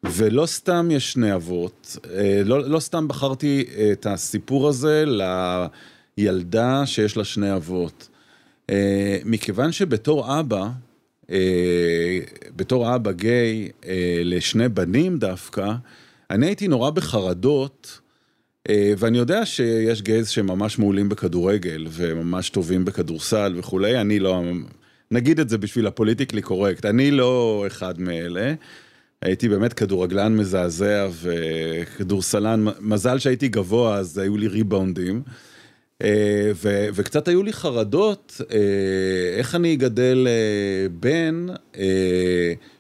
ולא סתם יש שני אבות, אה, לא, לא סתם בחרתי את הסיפור הזה לילדה שיש לה שני אבות. אה, מכיוון שבתור אבא, אה, בתור אבא גיי לשני בנים דווקא, אני הייתי נורא בחרדות, ואני יודע שיש גייז שממש מעולים בכדורגל וממש טובים בכדורסל וכולי, אני לא, נגיד את זה בשביל הפוליטיקלי קורקט, אני לא אחד מאלה. הייתי באמת כדורגלן מזעזע וכדורסלן, מזל שהייתי גבוה אז היו לי ריבאונדים. אה, ו- וקצת היו לי חרדות, אה, איך אני אגדל אה, בן,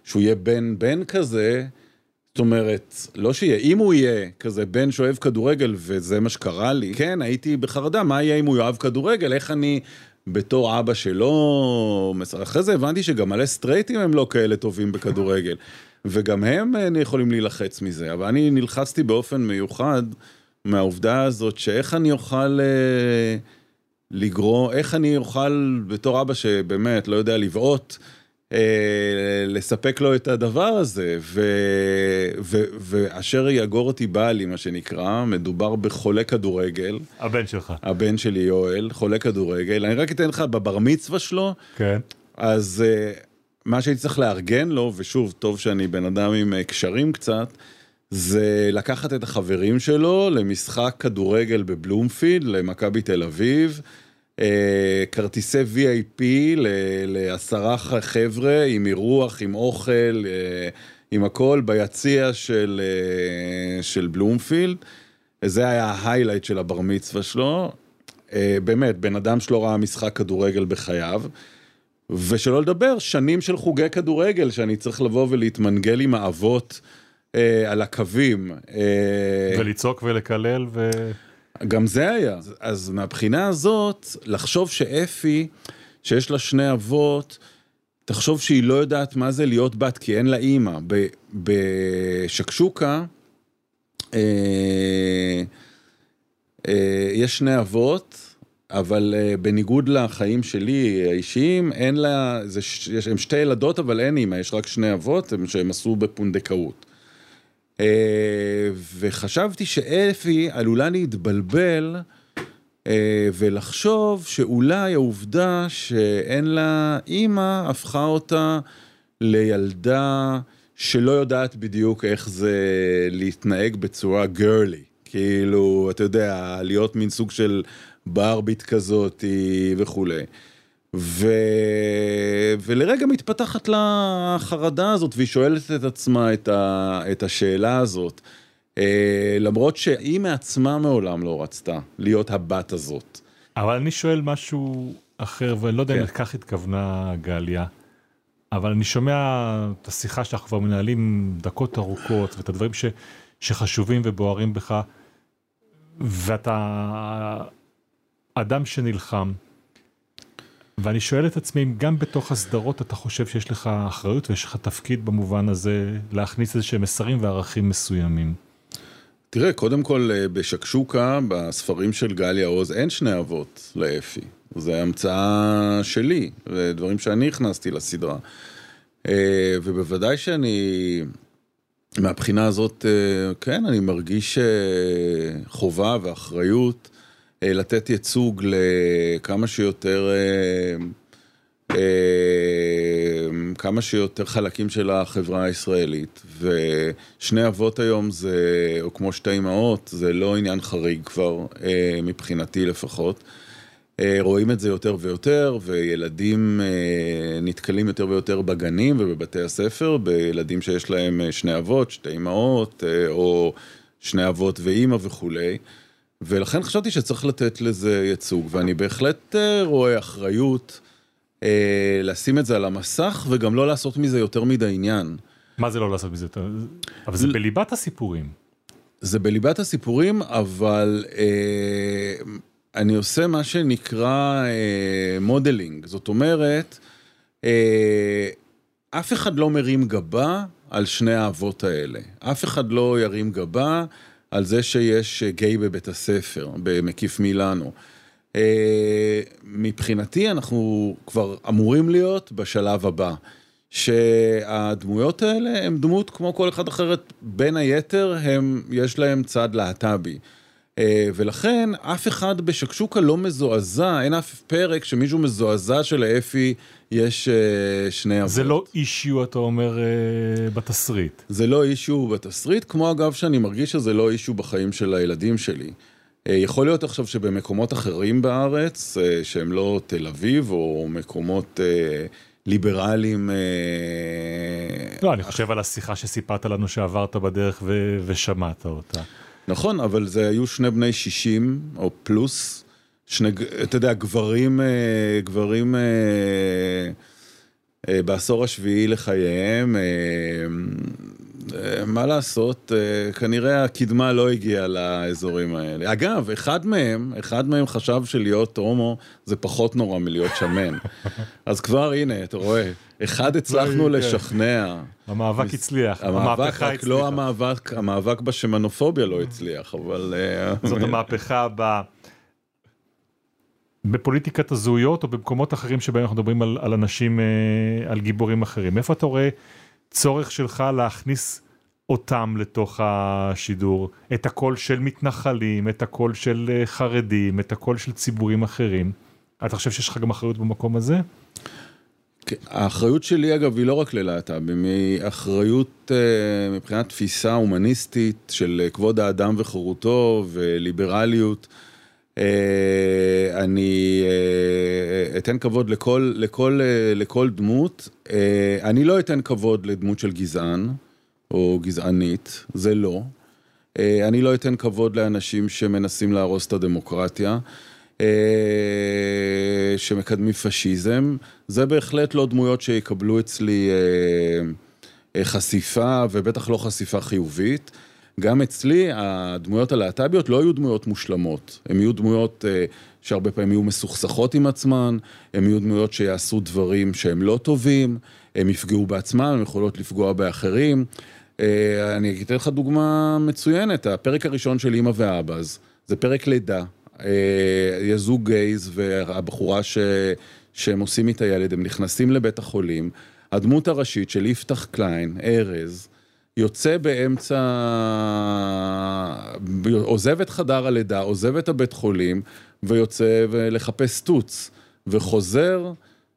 שהוא יהיה בן בן כזה, זאת אומרת, לא שיהיה, אם הוא יהיה כזה בן שאוהב כדורגל וזה מה שקרה לי, כן, הייתי בחרדה, מה יהיה אם הוא יאהב כדורגל, איך אני בתור אבא שלו, אחרי זה הבנתי שגם מלא סטרייטים הם לא כאלה טובים בכדורגל. וגם הם אה, יכולים להילחץ מזה, אבל אני נלחצתי באופן מיוחד מהעובדה הזאת שאיך אני אוכל אה, לגרום, איך אני אוכל בתור אבא שבאמת לא יודע לבעוט, אה, לספק לו את הדבר הזה, ו, ו, ואשר יאגור אותי בעלי, מה שנקרא, מדובר בחולה כדורגל. הבן שלך. הבן שלי יואל, חולה כדורגל. אני רק אתן לך, בבר מצווה שלו, כן. אז... מה שהייתי צריך לארגן לו, ושוב, טוב שאני בן אדם עם אה, קשרים קצת, זה לקחת את החברים שלו למשחק כדורגל בבלומפילד, למכבי תל אביב, אה, כרטיסי VIP לעשרה חבר'ה עם אירוח, עם אוכל, אה, עם הכל ביציע של, של בלומפילד. זה היה ההיילייט של הבר מצווה שלו. באמת, בן אדם שלא ראה משחק כדורגל בחייו. ושלא לדבר, שנים של חוגי כדורגל, שאני צריך לבוא ולהתמנגל עם האבות אה, על הקווים. אה, ולצעוק ולקלל ו... גם זה היה. אז, אז מהבחינה הזאת, לחשוב שאפי, שיש לה שני אבות, תחשוב שהיא לא יודעת מה זה להיות בת, כי אין לה אימא. בשקשוקה, אה, אה, יש שני אבות, אבל uh, בניגוד לחיים שלי האישיים, אין לה, זה, יש, הם שתי ילדות אבל אין אימא, יש רק שני אבות הם, שהם עשו בפונדקאות. Uh, וחשבתי שאפי עלולה להתבלבל uh, ולחשוב שאולי העובדה שאין לה אימא הפכה אותה לילדה שלא יודעת בדיוק איך זה להתנהג בצורה גרלי. כאילו, אתה יודע, להיות מין סוג של ברבית כזאת וכולי. ו... ולרגע מתפתחת לה החרדה הזאת, והיא שואלת את עצמה את, ה... את השאלה הזאת. אה, למרות שהיא מעצמה מעולם לא רצתה להיות הבת הזאת. אבל אני שואל משהו אחר, ואני לא יודע כן. אם לכך התכוונה גליה, אבל אני שומע את השיחה שאנחנו כבר מנהלים דקות ארוכות, ואת הדברים ש... שחשובים ובוערים בך, ואתה אדם שנלחם, ואני שואל את עצמי אם גם בתוך הסדרות אתה חושב שיש לך אחריות ויש לך תפקיד במובן הזה להכניס איזה שהם מסרים וערכים מסוימים. תראה, קודם כל אה, בשקשוקה, בספרים של גליה עוז, אין שני אבות לאפי. זה המצאה שלי, זה דברים שאני הכנסתי לסדרה. אה, ובוודאי שאני, מהבחינה הזאת, אה, כן, אני מרגיש אה, חובה ואחריות אה, לתת ייצוג לכמה שיותר... אה, אה, כמה שיותר חלקים של החברה הישראלית, ושני אבות היום זה, או כמו שתי אמהות, זה לא עניין חריג כבר, אה, מבחינתי לפחות. אה, רואים את זה יותר ויותר, וילדים נתקלים יותר ויותר בגנים ובבתי הספר, בילדים שיש להם שני אבות, שתי אמהות, או שני אבות ואימא וכולי. ולכן חשבתי שצריך לתת לזה ייצוג, ואני בהחלט רואה אחריות. אה, לשים את זה על המסך וגם לא לעשות מזה יותר מדי עניין. מה זה לא לעשות מזה יותר? אבל זה בליבת הסיפורים. זה בליבת הסיפורים, אבל אה, אני עושה מה שנקרא אה, modeling. זאת אומרת, אה, אף אחד לא מרים גבה על שני האבות האלה. אף אחד לא ירים גבה על זה שיש גיי בבית הספר, במקיף מילאנו. אה, מבחינתי אנחנו כבר אמורים להיות בשלב הבא. שהדמויות האלה הם דמות כמו כל אחד אחרת, בין היתר הם, יש להם צד להט"בי. אה, ולכן אף אחד בשקשוקה לא מזועזע, אין אף פרק שמישהו מזועזע שלאפי יש אה, שני אבות. זה לא אישיו, אתה אומר, בתסריט. זה לא אישיו בתסריט, כמו אגב שאני מרגיש שזה לא אישיו בחיים של הילדים שלי. אה, יכול להיות עכשיו שבמקומות אחרים בארץ, אה, שהם לא תל אביב, או מקומות אה, ליברליים... לא, אני חושב על השיחה שסיפרת לנו שעברת בדרך ושמעת אותה. נכון, אבל זה היו שני בני 60 או פלוס, שני, אתה יודע, גברים, גברים בעשור השביעי לחייהם, אה, מה לעשות, אה, כנראה הקדמה לא הגיעה לאזורים האלה. אגב, אחד מהם, אחד מהם חשב שלהיות הומו זה פחות נורא מלהיות שמן. אז כבר הנה, אתה רואה, אחד הצלחנו כן. לשכנע. המאבק הצליח, המאבק, רק לא המאבק, המאבק בשמנופוביה לא הצליח, אבל... אה, זאת המהפכה ב... בפוליטיקת הזהויות או במקומות אחרים שבהם אנחנו מדברים על, על אנשים, על גיבורים אחרים. איפה אתה רואה צורך שלך להכניס אותם לתוך השידור, את הקול של מתנחלים, את הקול של אה, חרדים, את הקול של ציבורים אחרים. אתה חושב שיש לך גם אחריות במקום הזה? כן, האחריות שלי אגב היא לא רק ללהט"בים, היא אחריות uh, מבחינת תפיסה הומניסטית של אה, כבוד האדם וחירותו וליברליות. Uh, אני אתן כבוד לכל, לכל, לכל דמות, אני לא אתן כבוד לדמות של גזען. או גזענית, זה לא. אה, אני לא אתן כבוד לאנשים שמנסים להרוס את הדמוקרטיה, אה, שמקדמים פשיזם. זה בהחלט לא דמויות שיקבלו אצלי אה, חשיפה, ובטח לא חשיפה חיובית. גם אצלי הדמויות הלהט"ביות לא היו דמויות מושלמות, הן יהיו דמויות שהרבה פעמים יהיו מסוכסכות עם עצמן, הן יהיו דמויות שיעשו דברים שהם לא טובים, הם יפגעו בעצמם, הם יכולות לפגוע באחרים. אה, אני אתן לך דוגמה מצוינת, הפרק הראשון של אימא ואבאז, זה פרק לידה. אה, יש זוג גייז והבחורה ש... שהם עושים איתה ילד, הם נכנסים לבית החולים, הדמות הראשית של יפתח קליין, ארז, יוצא באמצע, עוזב את חדר הלידה, עוזב את הבית חולים ויוצא לחפש טוץ, וחוזר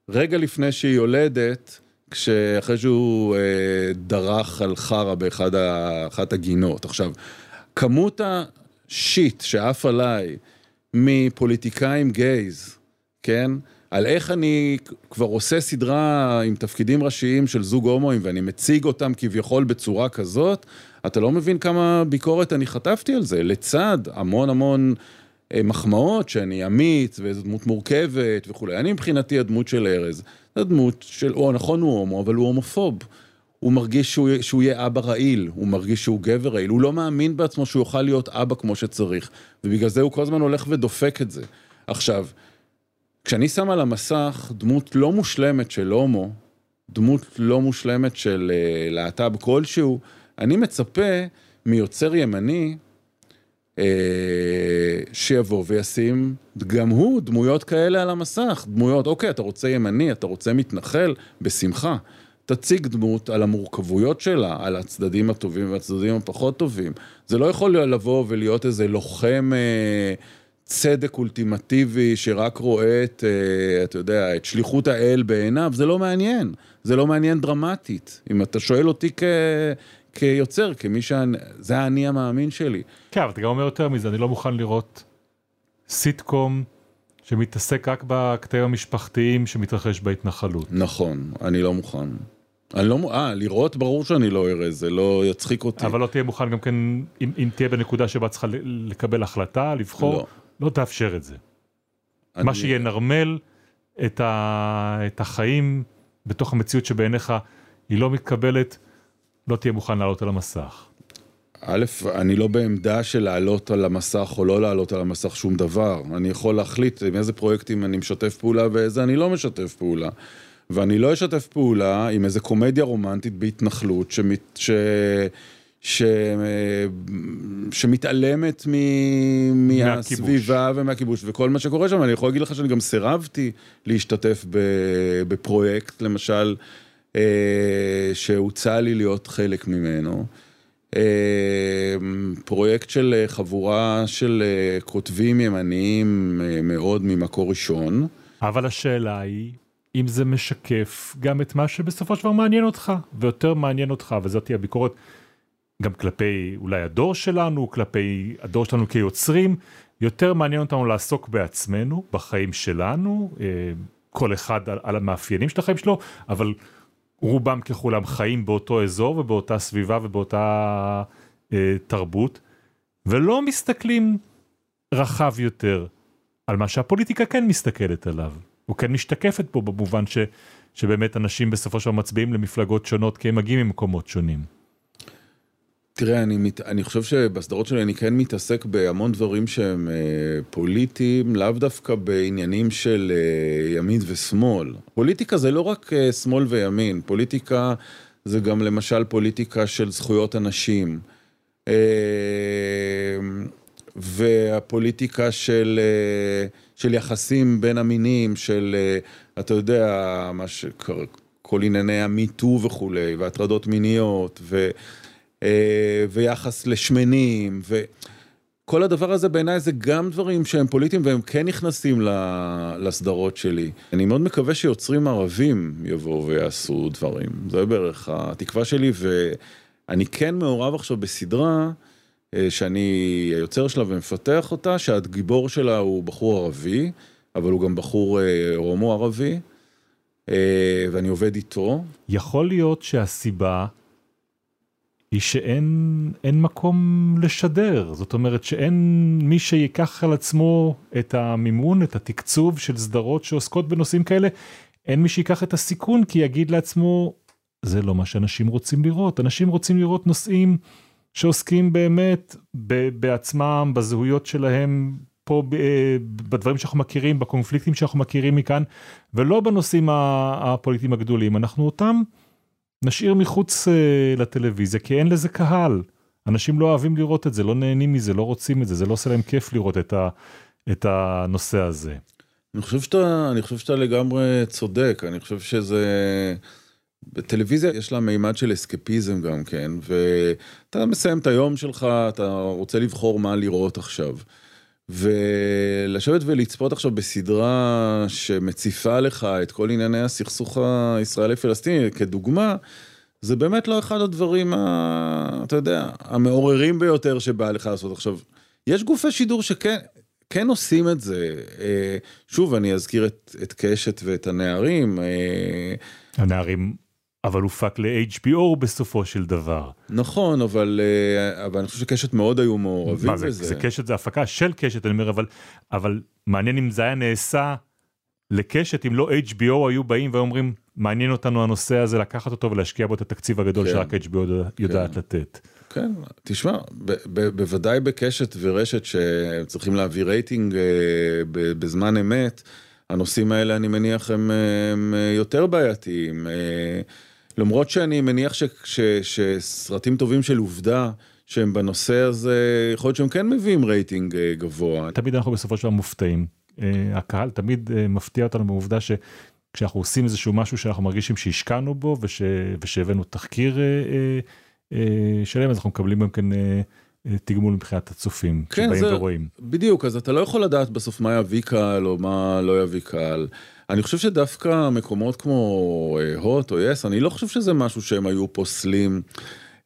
רגע לפני שהיא יולדת, כשאחרי שהוא אה, דרך על חרא באחת הגינות. עכשיו, כמות השיט שעף עליי מפוליטיקאים גייז, כן? על איך אני כבר עושה סדרה עם תפקידים ראשיים של זוג הומואים ואני מציג אותם כביכול בצורה כזאת, אתה לא מבין כמה ביקורת אני חטפתי על זה, לצד המון המון אה, מחמאות שאני אמיץ ואיזו דמות מורכבת וכולי. אני מבחינתי הדמות של ארז. זו דמות של, או נכון הוא הומו, אבל הוא הומופוב. הוא מרגיש שהוא, שהוא יהיה אבא רעיל, הוא מרגיש שהוא גבר רעיל, הוא לא מאמין בעצמו שהוא יוכל להיות אבא כמו שצריך, ובגלל זה הוא כל הזמן הולך ודופק את זה. עכשיו, כשאני שם על המסך דמות לא מושלמת של הומו, דמות לא מושלמת של uh, להט"ב כלשהו, אני מצפה מיוצר ימני אה, שיבוא וישים גם הוא דמויות כאלה על המסך, דמויות, אוקיי, אתה רוצה ימני, אתה רוצה מתנחל, בשמחה. תציג דמות על המורכבויות שלה, על הצדדים הטובים והצדדים הפחות טובים. זה לא יכול לבוא ולהיות איזה לוחם אה, צדק אולטימטיבי שרק רואה את, אה, אתה יודע, את שליחות האל בעיניו, זה לא מעניין. זה לא מעניין דרמטית. אם אתה שואל אותי כ... כיוצר, כמי שאני, זה האני המאמין שלי. כן, אבל אתה גם אומר יותר מזה, אני לא מוכן לראות סיטקום שמתעסק רק בקטעים המשפחתיים שמתרחש בהתנחלות. נכון, אני לא מוכן. אני לא, אה, לראות ברור שאני לא אראה, זה לא יצחיק אותי. אבל לא תהיה מוכן גם כן, אם, אם תהיה בנקודה שבה צריכה לקבל החלטה, לבחור, לא. לא תאפשר את זה. אני- מה שינרמל את, ה, את החיים בתוך המציאות שבעיניך היא לא מתקבלת, לא תהיה מוכן לעלות על המסך. א', אני לא בעמדה של לעלות על המסך או לא לעלות על המסך שום דבר. אני יכול להחליט עם איזה פרויקטים אני משתף פעולה ואיזה אני לא משתף פעולה. ואני לא אשתף פעולה עם איזה קומדיה רומנטית בהתנחלות שמת, ש, ש, שמתעלמת מ, מהסביבה ומהכיבוש וכל מה שקורה שם. אני יכול להגיד לך שאני גם סירבתי להשתתף ב, בפרויקט, למשל, אה, שהוצע לי להיות חלק ממנו. אה, פרויקט של אה, חבורה של אה, כותבים ימניים מאוד ממקור ראשון. אבל השאלה היא, אם זה משקף גם את מה שבסופו של דבר מעניין אותך, ויותר מעניין אותך, וזאת תהיה הביקורת גם כלפי אולי הדור שלנו, כלפי הדור שלנו כיוצרים, יותר מעניין אותנו לעסוק בעצמנו, בחיים שלנו, אה, כל אחד על, על המאפיינים של החיים שלו, אבל רובם ככולם חיים באותו אזור ובאותה סביבה ובאותה אה, תרבות, ולא מסתכלים רחב יותר על מה שהפוליטיקה כן מסתכלת עליו, או כן משתקפת פה במובן ש, שבאמת אנשים בסופו של דבר מצביעים למפלגות שונות כי הם מגיעים ממקומות שונים. תראה, אני, מת, אני חושב שבסדרות שלי אני כן מתעסק בהמון דברים שהם אה, פוליטיים, לאו דווקא בעניינים של אה, ימין ושמאל. פוליטיקה זה לא רק אה, שמאל וימין, פוליטיקה זה גם למשל פוליטיקה של זכויות אנשים. אה, והפוליטיקה של, אה, של יחסים בין המינים, של, אה, אתה יודע, מה שקר... כל ענייני המיטו וכולי, והטרדות מיניות, ו... אה, ויחס לשמנים, וכל הדבר הזה בעיניי זה גם דברים שהם פוליטיים והם כן נכנסים לסדרות שלי. אני מאוד מקווה שיוצרים ערבים יבואו ויעשו דברים, זה בערך התקווה שלי, ואני כן מעורב עכשיו בסדרה שאני היוצר שלה ומפתח אותה, שהגיבור שלה הוא בחור ערבי, אבל הוא גם בחור אה, הומו ערבי, אה, ואני עובד איתו. יכול להיות שהסיבה היא שאין אין מקום לשדר, זאת אומרת שאין מי שיקח על עצמו את המימון, את התקצוב של סדרות שעוסקות בנושאים כאלה, אין מי שיקח את הסיכון כי יגיד לעצמו, זה לא מה שאנשים רוצים לראות, אנשים רוצים לראות נושאים שעוסקים באמת ב- בעצמם, בזהויות שלהם, פה ב- אה, בדברים שאנחנו מכירים, בקונפליקטים שאנחנו מכירים מכאן, ולא בנושאים הפוליטיים הגדולים, אנחנו אותם נשאיר מחוץ uh, לטלוויזיה כי אין לזה קהל. אנשים לא אוהבים לראות את זה, לא נהנים מזה, לא רוצים את זה, זה לא עושה להם כיף לראות את, ה, את הנושא הזה. אני חושב שאתה, אני חושב שאתה לגמרי צודק, אני חושב שזה... בטלוויזיה יש לה מימד של אסקפיזם גם כן, ואתה מסיים את היום שלך, אתה רוצה לבחור מה לראות עכשיו. ולשבת ולצפות עכשיו בסדרה שמציפה לך את כל ענייני הסכסוך הישראלי-פלסטיני, כדוגמה, זה באמת לא אחד הדברים, ה, אתה יודע, המעוררים ביותר שבא לך לעשות עכשיו. יש גופי שידור שכן כן עושים את זה. אה, שוב, אני אזכיר את, את קשת ואת הנערים. אה, הנערים, אבל הופק ל-HBO בסופו של דבר. נכון, אבל, אה, אבל אני חושב שקשת מאוד היו מעורבים מה זה, בזה. זה קשת, זה הפקה של קשת, אני אומר, אבל, אבל מעניין אם זה היה נעשה לקשת, אם לא HBO היו באים ואומרים, מעניין אותנו הנושא הזה, לקחת אותו ולהשקיע בו את התקציב הגדול כן. שרק HBO יודעת לתת. כן, תשמע, ב- ב- בוודאי בקשת ורשת שצריכים להביא רייטינג אה, ב- בזמן אמת, הנושאים האלה אני מניח הם, הם יותר בעייתיים. אה, למרות שאני מניח ש, ש, שסרטים טובים של עובדה שהם בנושא הזה, יכול להיות שהם כן מביאים רייטינג אה, גבוה. תמיד אנחנו בסופו של דבר מופתעים. Uh, הקהל תמיד uh, מפתיע אותנו בעובדה כשאנחנו עושים איזשהו משהו שאנחנו מרגישים שהשקענו בו וש, ושהבאנו תחקיר אה, אה, אה, שלם אז אנחנו מקבלים גם כן אה, אה, תגמול מבחינת הצופים כן, שבאים זה- ורואים. בדיוק, אז אתה לא יכול לדעת בסוף מה יביא קהל או מה לא יביא קהל. אני חושב שדווקא מקומות כמו אה, הוט או יס, אני לא חושב שזה משהו שהם היו פוסלים.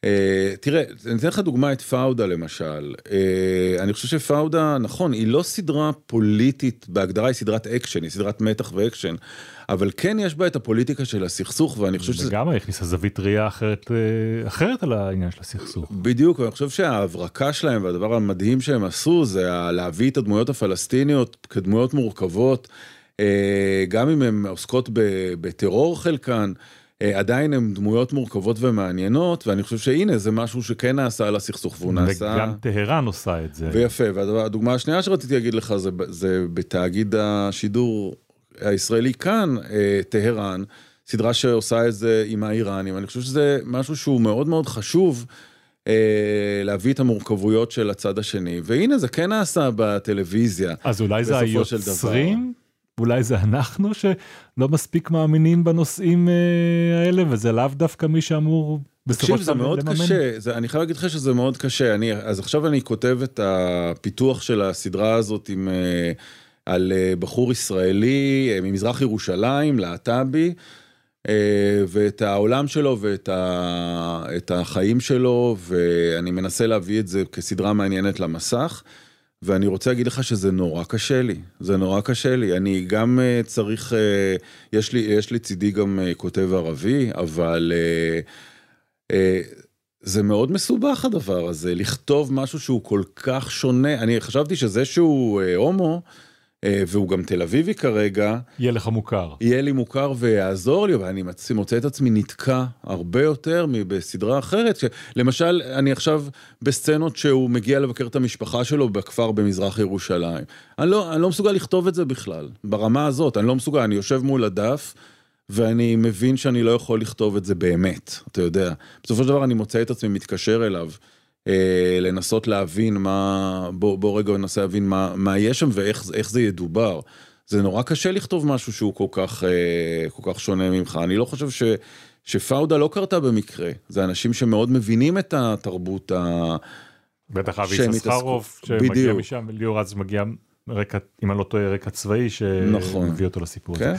אה, תראה, אני אתן לך דוגמא את פאודה למשל. אה, אני חושב שפאודה, נכון, היא לא סדרה פוליטית בהגדרה, היא סדרת אקשן, היא סדרת מתח ואקשן, אבל כן יש בה את הפוליטיקה של הסכסוך, ואני חושב שזה... וגם הכניסה זווית ראייה אחרת אחרת על העניין של הסכסוך. בדיוק, ואני חושב שההברקה שלהם והדבר המדהים שהם עשו זה להביא את הדמויות הפלסטיניות כדמויות מורכבות, גם אם הן עוסקות בטרור חלקן, אה, עדיין הן דמויות מורכבות ומעניינות, ואני חושב שהנה זה משהו שכן נעשה על הסכסוך והוא נעשה... וגם טהרן עושה את זה. ויפה, והדוגמה השנייה שרציתי להגיד לך זה, זה בתאגיד השידור הישראלי כאן, אה, טהרן, סדרה שעושה את זה עם האיראנים, אני חושב שזה משהו שהוא מאוד מאוד חשוב. אה, להביא את המורכבויות של הצד השני, והנה זה כן נעשה בטלוויזיה. אז אולי זה. היוצרים? אולי זה אנחנו שלא מספיק מאמינים בנושאים אה, האלה וזה לאו דווקא מי שאמור בסופו תקשיב, של זה דבר מאוד לממן? קשה, זה, אני חייב להגיד לך שזה מאוד קשה. אני, אז עכשיו אני כותב את הפיתוח של הסדרה הזאת עם, אה, על אה, בחור ישראלי ממזרח ירושלים, להט"בי, ואת העולם שלו ואת ה, את החיים שלו, ואני מנסה להביא את זה כסדרה מעניינת למסך. ואני רוצה להגיד לך שזה נורא קשה לי, זה נורא קשה לי. אני גם אה, צריך, אה, יש לי, יש לי צידי גם אה, כותב ערבי, אבל אה, אה, זה מאוד מסובך הדבר הזה, לכתוב משהו שהוא כל כך שונה. אני חשבתי שזה שהוא אה, הומו, והוא גם תל אביבי כרגע, יהיה לך מוכר. יהיה לי מוכר ויעזור לי, אבל אני מצ- מוצא את עצמי נתקע הרבה יותר מבסדרה אחרת. ש... למשל, אני עכשיו בסצנות שהוא מגיע לבקר את המשפחה שלו בכפר במזרח ירושלים. אני לא, אני לא מסוגל לכתוב את זה בכלל, ברמה הזאת, אני לא מסוגל, אני יושב מול הדף. ואני מבין שאני לא יכול לכתוב את זה באמת, אתה יודע. בסופו של דבר אני מוצא את עצמי מתקשר אליו, אה, לנסות להבין מה, בוא, בוא רגע ננסה להבין מה, מה יש שם ואיך איך זה ידובר. זה נורא קשה לכתוב משהו שהוא כל כך, אה, כל כך שונה ממך. אני לא חושב ש, שפאודה לא קרתה במקרה. זה אנשים שמאוד מבינים את התרבות ה... בטח אבי התעסקו- שמגיע. משם וליאור רז מגיע רקע אם אני לא טועה רקע צבאי נכון. שמביא אותו לסיפור הזה. כן?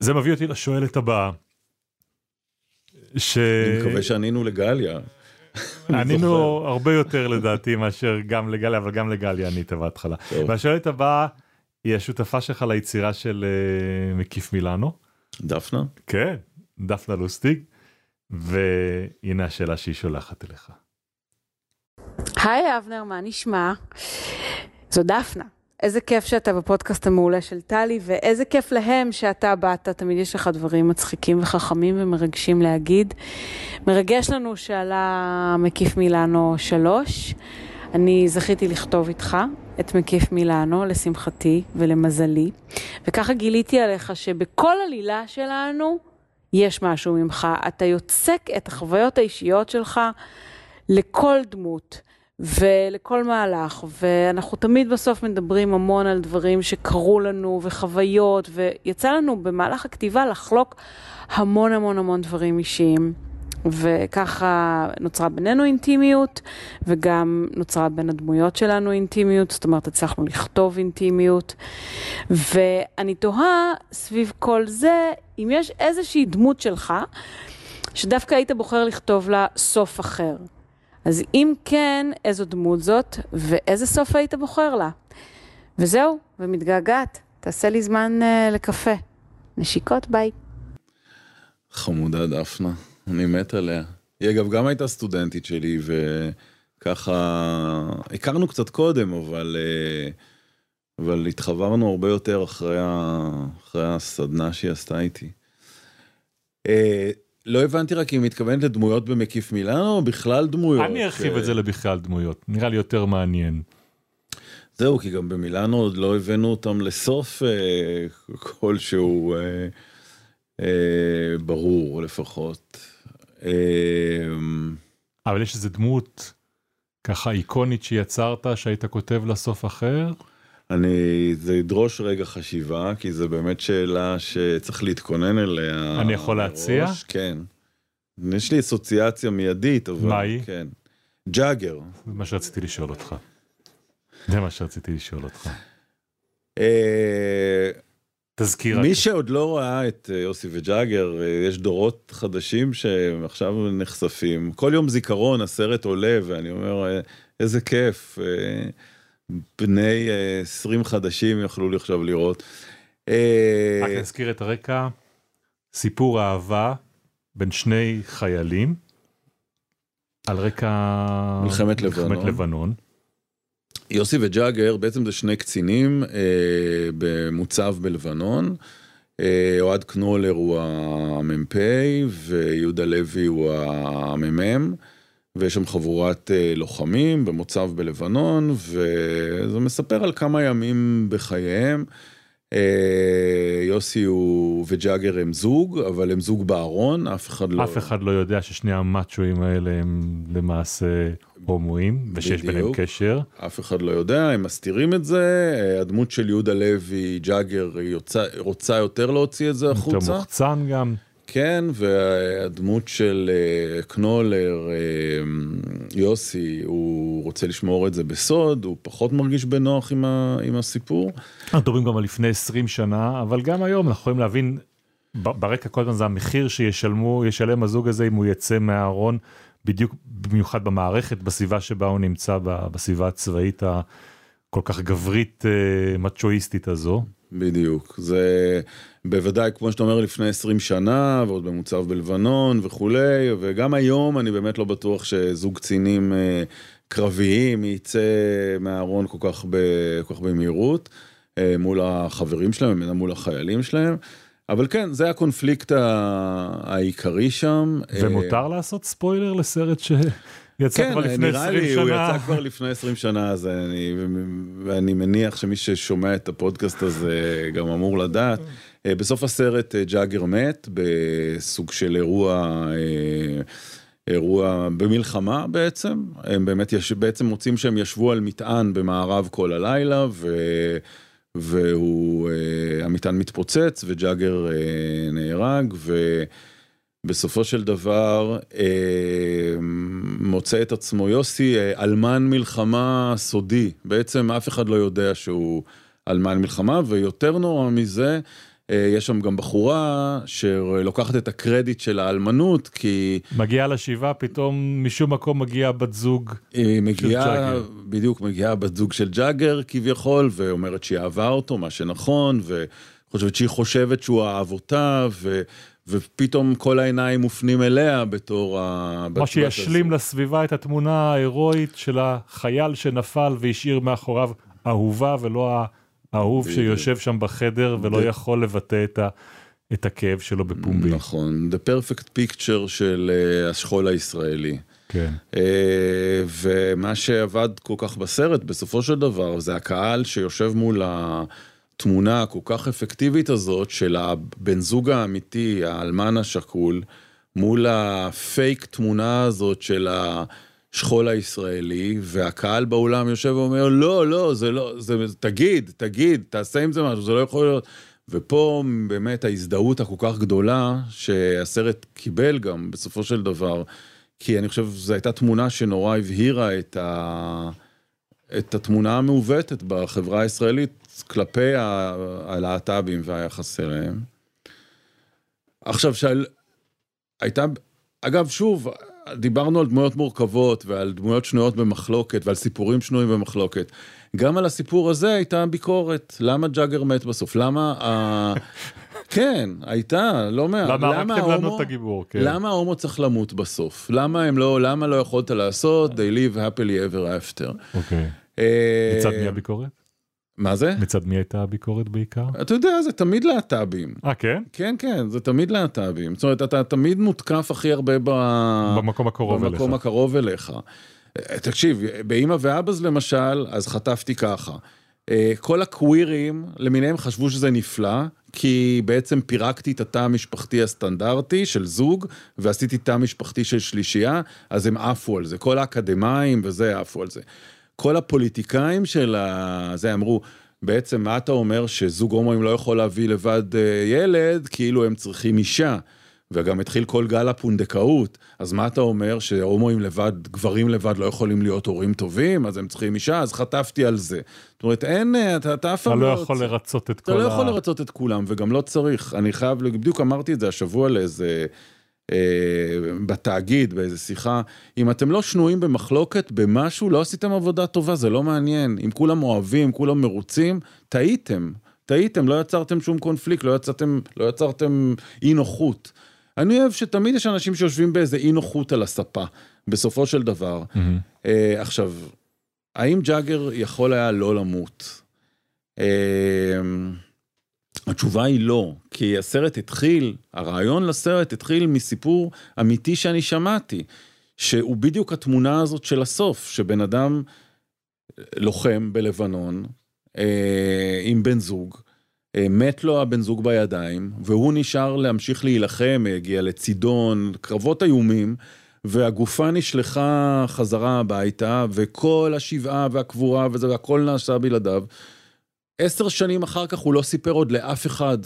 זה מביא אותי לשואלת הבאה. ש... אני מקווה שענינו לגליה. אני ענינו. הרבה יותר לדעתי מאשר גם לגליה אבל גם לגליה ענית בהתחלה. והשואלת הבאה היא השותפה שלך ליצירה של אה, מקיף מילאנו. דפנה? כן, דפנה לוסטיג. והנה השאלה שהיא שולחת אליך. היי אבנר, מה נשמע? זו דפנה. איזה כיף שאתה בפודקאסט המעולה של טלי, ואיזה כיף להם שאתה באת, תמיד יש לך דברים מצחיקים וחכמים ומרגשים להגיד. מרגש לנו שעלה מקיף מילאנו 3. אני זכיתי לכתוב איתך את מקיף מילאנו, לשמחתי ולמזלי, וככה גיליתי עליך שבכל עלילה שלנו יש משהו ממך. אתה יוצק את החוויות האישיות שלך לכל דמות ולכל מהלך, ואנחנו תמיד בסוף מדברים המון על דברים שקרו לנו וחוויות, ויצא לנו במהלך הכתיבה לחלוק המון המון המון דברים אישיים. וככה נוצרה בינינו אינטימיות, וגם נוצרה בין הדמויות שלנו אינטימיות, זאת אומרת, הצלחנו לכתוב אינטימיות. ואני תוהה סביב כל זה, אם יש איזושהי דמות שלך, שדווקא היית בוחר לכתוב לה סוף אחר. אז אם כן, איזו דמות זאת, ואיזה סוף היית בוחר לה? וזהו, ומתגעגעת. תעשה לי זמן uh, לקפה. נשיקות, ביי. חמודה דפנה, אני מת עליה. היא אגב גם הייתה סטודנטית שלי וככה הכרנו קצת קודם אבל אה, אבל התחברנו הרבה יותר אחרי, ה... אחרי הסדנה שהיא עשתה איתי. אה, לא הבנתי רק אם מתכוונת לדמויות במקיף מילאנו או בכלל דמויות. אני ארחיב את זה לבכלל דמויות נראה לי יותר מעניין. זהו כי גם במילאנו עוד לא הבאנו אותם לסוף אה, כלשהו אה, אה, ברור לפחות. אה, אבל יש איזה דמות ככה איקונית שיצרת שהיית כותב לה סוף אחר. אני, זה ידרוש רגע חשיבה, כי זו באמת שאלה שצריך להתכונן אליה. אני יכול להציע? מראש, כן. יש לי אסוציאציה מיידית, אבל... מה היא? כן. ג'אגר. זה מה שרציתי לשאול אותך. זה מה שרציתי לשאול אותך. אה, תזכיר. מי. שעוד לא ראה את אה, יוסי וג'אגר, אה, יש דורות חדשים שעכשיו נחשפים. כל יום זיכרון הסרט עולה, ואני אומר, איזה כיף. אה, בני אה, 20 חדשים יכלו לי עכשיו לראות. אה, רק נזכיר את הרקע. סיפור אהבה בין שני חיילים. על רקע... מלחמת לבנון. מלחמת לבנון. יוסי וג'אגר בעצם זה שני קצינים אה, במוצב בלבנון. אה, אוהד קנולר הוא המ"פ ויהודה לוי הוא המ"מ. ויש שם חבורת אה, לוחמים במוצב בלבנון, וזה מספר על כמה ימים בחייהם. אה, יוסי הוא וג'אגר הם זוג, אבל הם זוג בארון, אף אחד לא... אף אחד לא יודע ששני המאצ'ואים האלה הם למעשה הומואים, ושיש ביניהם. קשר. אף אחד לא יודע, הם מסתירים את זה, אה, הדמות של יהודה לוי, ג'אגר, היא יוצא, רוצה יותר להוציא את זה יותר החוצה. מוחצן גם. כן, והדמות של אה, קנולר, אה, יוסי, הוא רוצה לשמור את זה בסוד, הוא פחות מרגיש בנוח עם, ה, עם הסיפור. אנחנו מדברים גם על לפני 20 שנה, אבל גם היום אנחנו יכולים להבין, ברקע כל הזמן זה המחיר שישלמו, ישלם הזוג הזה אם הוא יצא מהארון, בדיוק במיוחד במערכת, בסביבה שבה הוא נמצא, בסביבה הצבאית הכל כך גברית, אה, מצ'ואיסטית הזו. בדיוק, זה בוודאי כמו שאתה אומר לפני 20 שנה ועוד במוצב בלבנון וכולי וגם היום אני באמת לא בטוח שזוג קצינים אה, קרביים יצא מהארון כל כך, ב, כל כך במהירות אה, מול החברים שלהם, מול החיילים שלהם. אבל כן, זה הקונפליקט העיקרי שם. אה, ומותר לעשות ספוילר לסרט שיצא כן, כבר לפני נראה 20 לי, הוא שנה. יצא כבר לפני 20 שנה, אז אני, ואני מניח שמי ששומע את הפודקאסט הזה גם אמור לדעת. אה, בסוף הסרט אה, ג'אגר מת בסוג של אירוע, אה, אירוע במלחמה בעצם. הם באמת יש, בעצם מוצאים שהם ישבו על מטען במערב כל הלילה, ו... והוא, אה, המטען מתפוצץ וג'אגר אה, נהרג, ובסופו של דבר אה, מוצא את עצמו יוסי אה, אלמן מלחמה סודי, בעצם אף אחד לא יודע שהוא אלמן מלחמה, ויותר נורא מזה, אה, יש שם גם בחורה שלוקחת את הקרדיט של האלמנות, כי מגיעה לשבעה, פתאום משום מקום מגיעה בת זוג. היא מגיעה, ג'אגר. בדיוק, מגיעה בת זוג של ג'אגר כביכול, ואומרת שהיא אהבה אותו, מה שנכון, וחושבת שהיא חושבת שהוא אהב אותה, ו, ופתאום כל העיניים מופנים אליה בתור ה... מה שישלים לסביבה את התמונה ההירואית של החייל שנפל והשאיר מאחוריו אהובה ולא האהוב. שיושב שם בחדר ולא. יכול לבטא את, ה, את הכאב שלו בפומבי. נכון, the perfect picture של אה, השכול הישראלי. כן. אה, ומה שעבד כל כך בסרט בסופו של דבר זה הקהל שיושב מול התמונה הכל כך אפקטיבית הזאת של הבן זוג האמיתי, האלמן השכול, מול הפייק תמונה הזאת של השכול הישראלי, והקהל באולם יושב ואומר לא, לא, זה לא, זה, תגיד, תגיד, תעשה עם זה משהו, זה לא יכול להיות. ופה באמת ההזדהות הכל כך גדולה שהסרט קיבל גם בסופו של דבר. כי אני חושב שזו הייתה תמונה שנורא הבהירה את, ה... את התמונה המעוותת בחברה הישראלית כלפי הלהט"בים והיחס אליהם. עכשיו, שעל... הייתה, אגב, שוב, דיברנו על דמויות מורכבות ועל דמויות שנויות במחלוקת ועל סיפורים שנויים במחלוקת. גם על הסיפור הזה הייתה ביקורת, למה ג'אגר מת בסוף? למה ה... כן, הייתה, לא מעט. למה הרגתם לנו ההומו- את הגיבור? כן. למה ההומו צריך למות בסוף? למה הם לא, למה לא יכולת לעשות they live happily ever after? אוקיי. אה, מצד מי הביקורת? מה זה? מצד מי הייתה הביקורת בעיקר? אתה יודע, זה תמיד להט"בים. אה, כן? כן, כן, זה תמיד להט"בים. זאת אומרת, אתה תמיד מותקף הכי הרבה ב... במקום הקרוב אליך. במקום הקרוב אליך. אה, תקשיב, באמא ואבאז למשל, אז חטפתי ככה. אה, כל הקווירים למיניהם חשבו שזה נפלא, כי בעצם פירקתי את התא המשפחתי הסטנדרטי של זוג, ועשיתי תא משפחתי של שלישייה, אז הם עפו על זה. כל האקדמאים וזה עפו על זה. כל הפוליטיקאים של ה... זה אמרו, בעצם מה אתה אומר שזוג הומואים לא יכול להביא לבד אה, ילד, כאילו הם צריכים אישה. וגם התחיל כל גל הפונדקאות, אז מה אתה אומר שהומואים לבד, גברים לבד לא יכולים להיות הורים טובים, אז הם צריכים אישה, אז חטפתי על זה. זאת אומרת, אין, אתה, אתה אף אתה פעם לא יכול לרצות את כל אתה ה... לא יכול לרצות את כולם, וגם לא צריך. אני חייב, בדיוק אמרתי את זה השבוע לאיזה... אה, בתאגיד, באיזה שיחה, אם אתם לא שנויים במחלוקת במשהו, לא עשיתם עבודה טובה, זה לא מעניין. אם כולם אוהבים, כולם מרוצים, טעיתם. טעיתם, לא יצרתם שום קונפליקט, לא יצרתם, לא יצרתם אי נוחות. אני אוהב שתמיד יש אנשים שיושבים באיזה אי נוחות על הספה, בסופו של דבר. מהמם. אה, עכשיו, האם ג'אגר יכול היה לא למות? אה, התשובה היא לא, כי הסרט התחיל, הרעיון לסרט התחיל מסיפור אמיתי שאני שמעתי, שהוא בדיוק התמונה הזאת של הסוף, שבן אדם לוחם בלבנון אה, עם בן זוג, אה, מת לו הבן זוג בידיים, והוא נשאר להמשיך להילחם, הגיע לצידון, קרבות איומים, והגופה נשלחה חזרה הביתה, וכל השבעה והקבורה וזה, והכל נעשה בלעדיו. עשר שנים אחר כך הוא לא סיפר עוד לאף אחד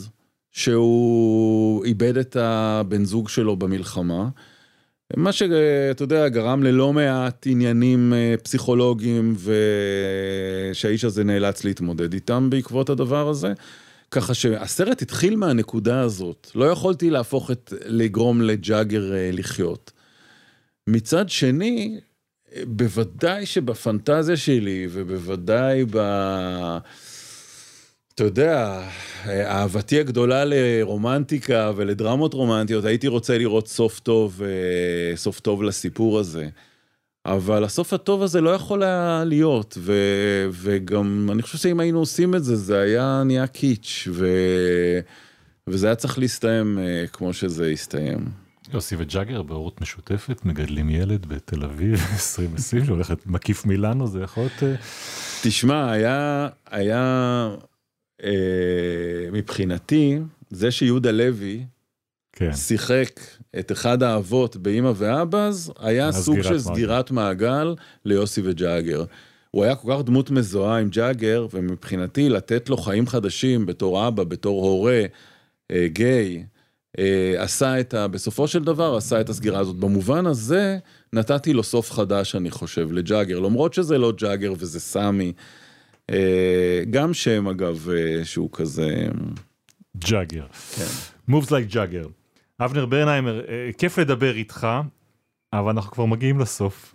שהוא איבד את הבן זוג שלו במלחמה. מה שאתה יודע גרם ללא מעט עניינים אה, פסיכולוגיים ושהאיש הזה נאלץ להתמודד איתם בעקבות הדבר הזה. ככה שהסרט התחיל מהנקודה הזאת, לא יכולתי להפוך את, לגרום לג'אגר אה, לחיות. מצד שני, אה, בוודאי שבפנטזיה שלי ובוודאי ב... אתה יודע, אהבתי הגדולה לרומנטיקה ולדרמות רומנטיות, הייתי רוצה לראות סוף טוב, אה, סוף טוב לסיפור הזה. אבל הסוף הטוב הזה לא יכול היה להיות, ו, וגם אני חושב שאם היינו עושים את זה, זה היה נהיה קיץ', ו, וזה היה צריך להסתיים אה, כמו שזה הסתיים. יוסי וג'אגר בהורות משותפת מגדלים ילד בתל אביב 2020 שהולכת מקיף מילאנו זה יכול להיות אה, תשמע, היה, היה מבחינתי, זה שיהודה לוי כן שיחק את אחד האבות באימא ואבאז, היה סוג של מעגל. סגירת מעגל ליוסי וג'אגר. הוא היה כל כך דמות מזוהה עם ג'אגר, ומבחינתי לתת לו חיים חדשים בתור אבא, בתור הורה, אה, גיי, אה, עשה את ה... בסופו של דבר עשה את הסגירה הזאת. במובן הזה, נתתי לו סוף חדש, אני חושב, לג'אגר, למרות שזה לא ג'אגר וזה סמי. אה, גם שם אגב, אה, שהוא כזה... ג'אגר. moves like Jagger. אבנר ברנהיימר אה, כיף לדבר איתך אבל אנחנו כבר מגיעים לסוף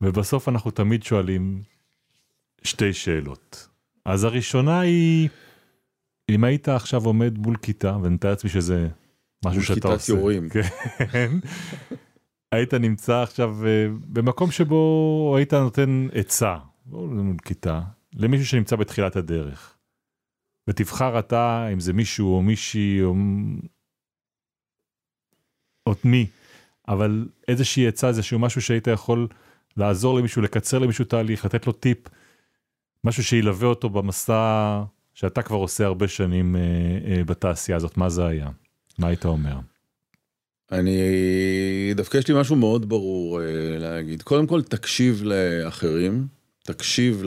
ובסוף אנחנו תמיד שואלים שתי שאלות. אז הראשונה היא אם היית עכשיו עומד מול כיתה ואני מתאר לעצמי שזה משהו מול שאתה כיתת עושה. יורים. כן. היית נמצא עכשיו במקום שבו היית נותן עצה, לא מול כיתה, למישהו שנמצא בתחילת הדרך. ותבחר אתה אם זה מישהו או מישהי או, או מי, אבל איזושהי עצה, איזשהו משהו שהיית יכול לעזור למישהו, לקצר למישהו תהליך, לתת לו טיפ, משהו שילווה אותו במסע שאתה כבר עושה הרבה שנים אה, אה, בתעשייה הזאת, מה זה היה? מה היית אומר? אני דווקא יש לי משהו מאוד ברור אה, להגיד. קודם כל תקשיב לאחרים, תקשיב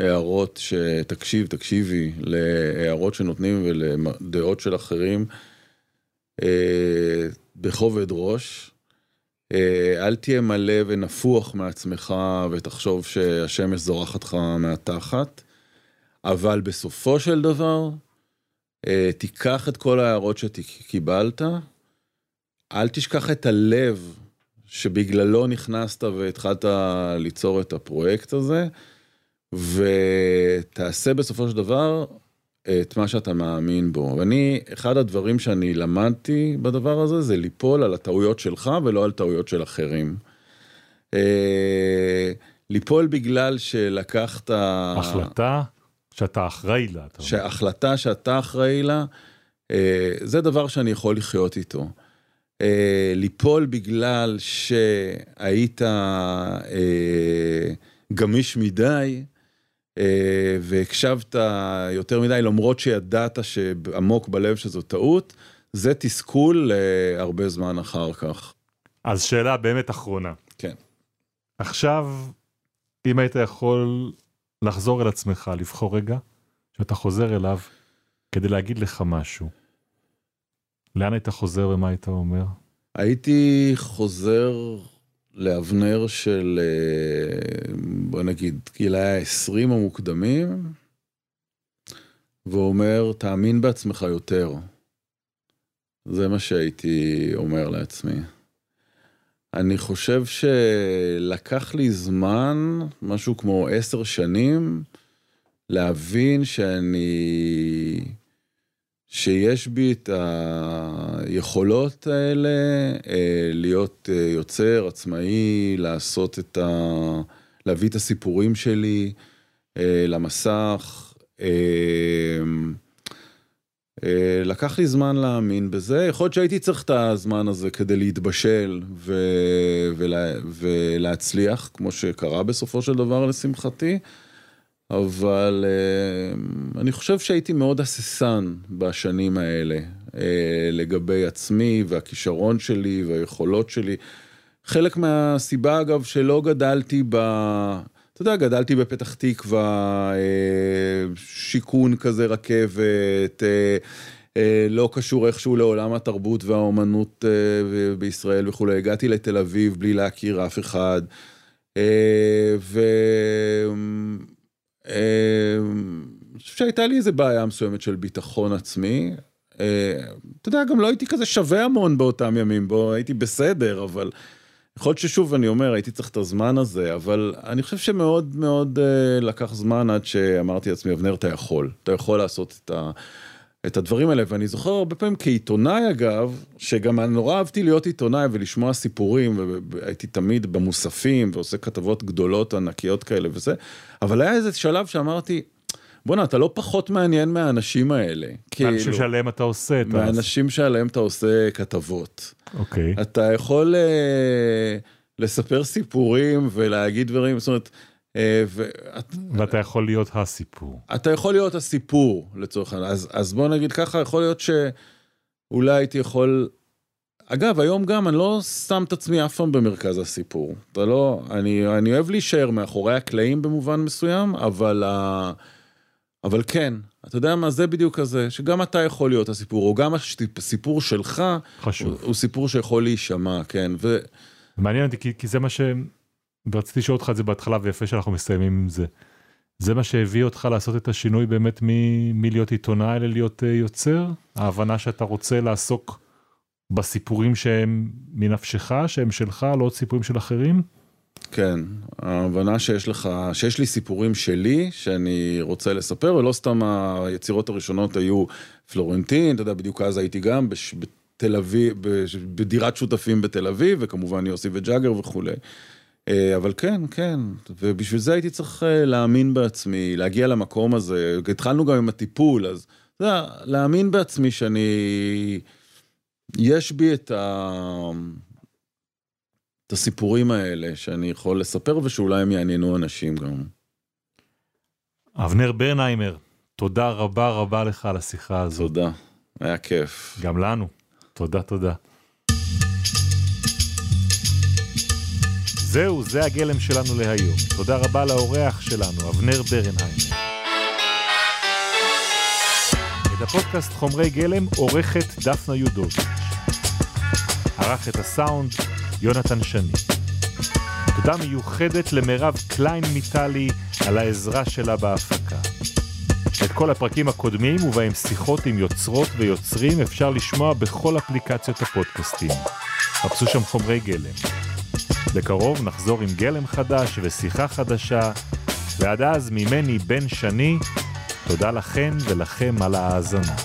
להערות, ש... תקשיב, תקשיבי להערות שנותנים ולדעות של אחרים אה, בכובד ראש. אה, אל תהיה מלא ונפוח מעצמך ותחשוב שהשמש זורחת לך מהתחת, אבל בסופו של דבר, אה, תיקח את כל ההערות שקיבלת, אל תשכח את הלב שבגללו נכנסת והתחלת ליצור את הפרויקט הזה, ותעשה בסופו של דבר את מה שאתה מאמין בו. ואני, אחד הדברים שאני למדתי בדבר הזה, זה ליפול על הטעויות שלך ולא על טעויות של אחרים. אה, ליפול בגלל שלקחת... החלטה שאתה אחראי לה. שהחלטה שאתה אחראי לה, אה, זה דבר שאני יכול לחיות איתו. אה, ליפול בגלל שהיית אה, גמיש מדי, אה, והקשבת יותר מדי, למרות שידעת שעמוק בלב שזו טעות, זה תסכול אה, הרבה זמן אחר כך. אז שאלה באמת אחרונה. כן. עכשיו, אם היית יכול לחזור אל עצמך, לבחור רגע, שאתה חוזר אליו כדי להגיד לך משהו, לאן היית חוזר ומה היית אומר? הייתי חוזר לאבנר של, אה, בוא נגיד, גילאי ה-20 המוקדמים, ואומר, תאמין בעצמך יותר. זה מה שהייתי אומר לעצמי. אני חושב שלקח לי זמן, משהו כמו עשר שנים, להבין שאני... שיש בי את היכולות האלה אה, להיות אה, יוצר, עצמאי, לעשות את ה... להביא את הסיפורים שלי אה, למסך. לקח לי זמן להאמין בזה, יכול להיות שהייתי צריך את הזמן הזה כדי להתבשל ו... ולה... ולהצליח, כמו שקרה בסופו של דבר לשמחתי. אבל uh, אני חושב שהייתי מאוד הססן בשנים האלה uh, לגבי עצמי והכישרון שלי והיכולות שלי. חלק מהסיבה אגב שלא גדלתי ב... אתה יודע, גדלתי בפתח תקווה, uh, שיכון כזה רכבת, לא קשור איכשהו לעולם התרבות והאומנות בישראל וכולי. הגעתי לתל אביב בלי להכיר אף אחד. ו... אמ, אני חושב שהייתה לי איזה בעיה מסוימת של ביטחון עצמי. אה, אתה יודע, גם לא הייתי כזה שווה המון באותם ימים, בו הייתי בסדר, אבל יכול להיות ששוב, אני אומר, הייתי צריך את הזמן הזה, אבל אני חושב שמאוד מאוד אה, לקח זמן עד שאמרתי לעצמי, אבנר, אתה יכול, אתה יכול לעשות את ה... את הדברים האלה, ואני זוכר הרבה פעמים כעיתונאי אגב, שגם אני נורא אהבתי להיות עיתונאי ולשמוע סיפורים, והייתי תמיד במוספים ועושה כתבות גדולות ענקיות כאלה וזה, אבל היה איזה שלב שאמרתי, בואנה, אתה לא פחות מעניין מהאנשים האלה. מהאנשים כאילו, שעליהם אתה עושה את. מהאנשים שעליהם אתה עושה כתבות. אוקיי. אתה יכול uh, לספר סיפורים ולהגיד דברים, זאת אומרת, אה, ואת, ואתה יכול להיות הסיפור. אתה יכול להיות הסיפור לצורך העניין, אז, אז בוא נגיד ככה, יכול להיות שאולי הייתי יכול... אגב, היום גם אני לא שם את עצמי אף פעם במרכז הסיפור. אתה לא, אני, אני אוהב להישאר מאחורי הקלעים במובן מסוים, אבל, ה, אבל כן, אתה יודע מה, זה בדיוק כזה, שגם אתה יכול להיות הסיפור, או גם הסיפור שלך, חשוב. הוא, הוא סיפור שיכול להישמע, כן. ו... מעניין אותי, כי, כי זה מה ש... ורציתי לשאול אותך את זה בהתחלה ויפה שאנחנו מסיימים עם זה. זה מה שהביא אותך לעשות את השינוי באמת מ- מלהיות עיתונאי ללהיות uh, יוצר? ההבנה שאתה רוצה לעסוק בסיפורים שהם מנפשך, שהם שלך, לא עוד סיפורים של אחרים? כן, ההבנה שיש לך, שיש לי סיפורים שלי שאני רוצה לספר, ולא סתם היצירות הראשונות היו פלורנטין, אתה יודע, בדיוק אז הייתי גם בש, בתל אביב, בדירת שותפים בתל אביב, וכמובן יוסי וג'אגר וכולי. אה, אבל כן, כן, ובשביל זה הייתי צריך אה, להאמין בעצמי, להגיע למקום הזה. התחלנו גם עם הטיפול, אז אתה יודע, להאמין בעצמי שאני... יש בי את, ה... את הסיפורים האלה שאני יכול לספר ושאולי הם יעניינו אנשים גם. אבנר ברנהיימר, תודה רבה רבה לך על השיחה הזאת. תודה, היה כיף. גם לנו. תודה, תודה. זהו, זה הגלם שלנו להיום. תודה רבה לאורח שלנו, אבנר ברנהיים. את הפודקאסט חומרי גלם עורכת דפנה יודוביץ'. ערך את הסאונד יונתן שני. תודה מיוחדת למירב קליין מיטלי על העזרה שלה בהפקה. את כל הפרקים הקודמים ובהם שיחות עם יוצרות ויוצרים אפשר לשמוע בכל אפליקציות הפודקאסטים. חפשו שם חומרי גלם. בקרוב נחזור עם גלם חדש ושיחה חדשה, ועד אז ממני בן שני, תודה לכן ולכם על ההאזנה.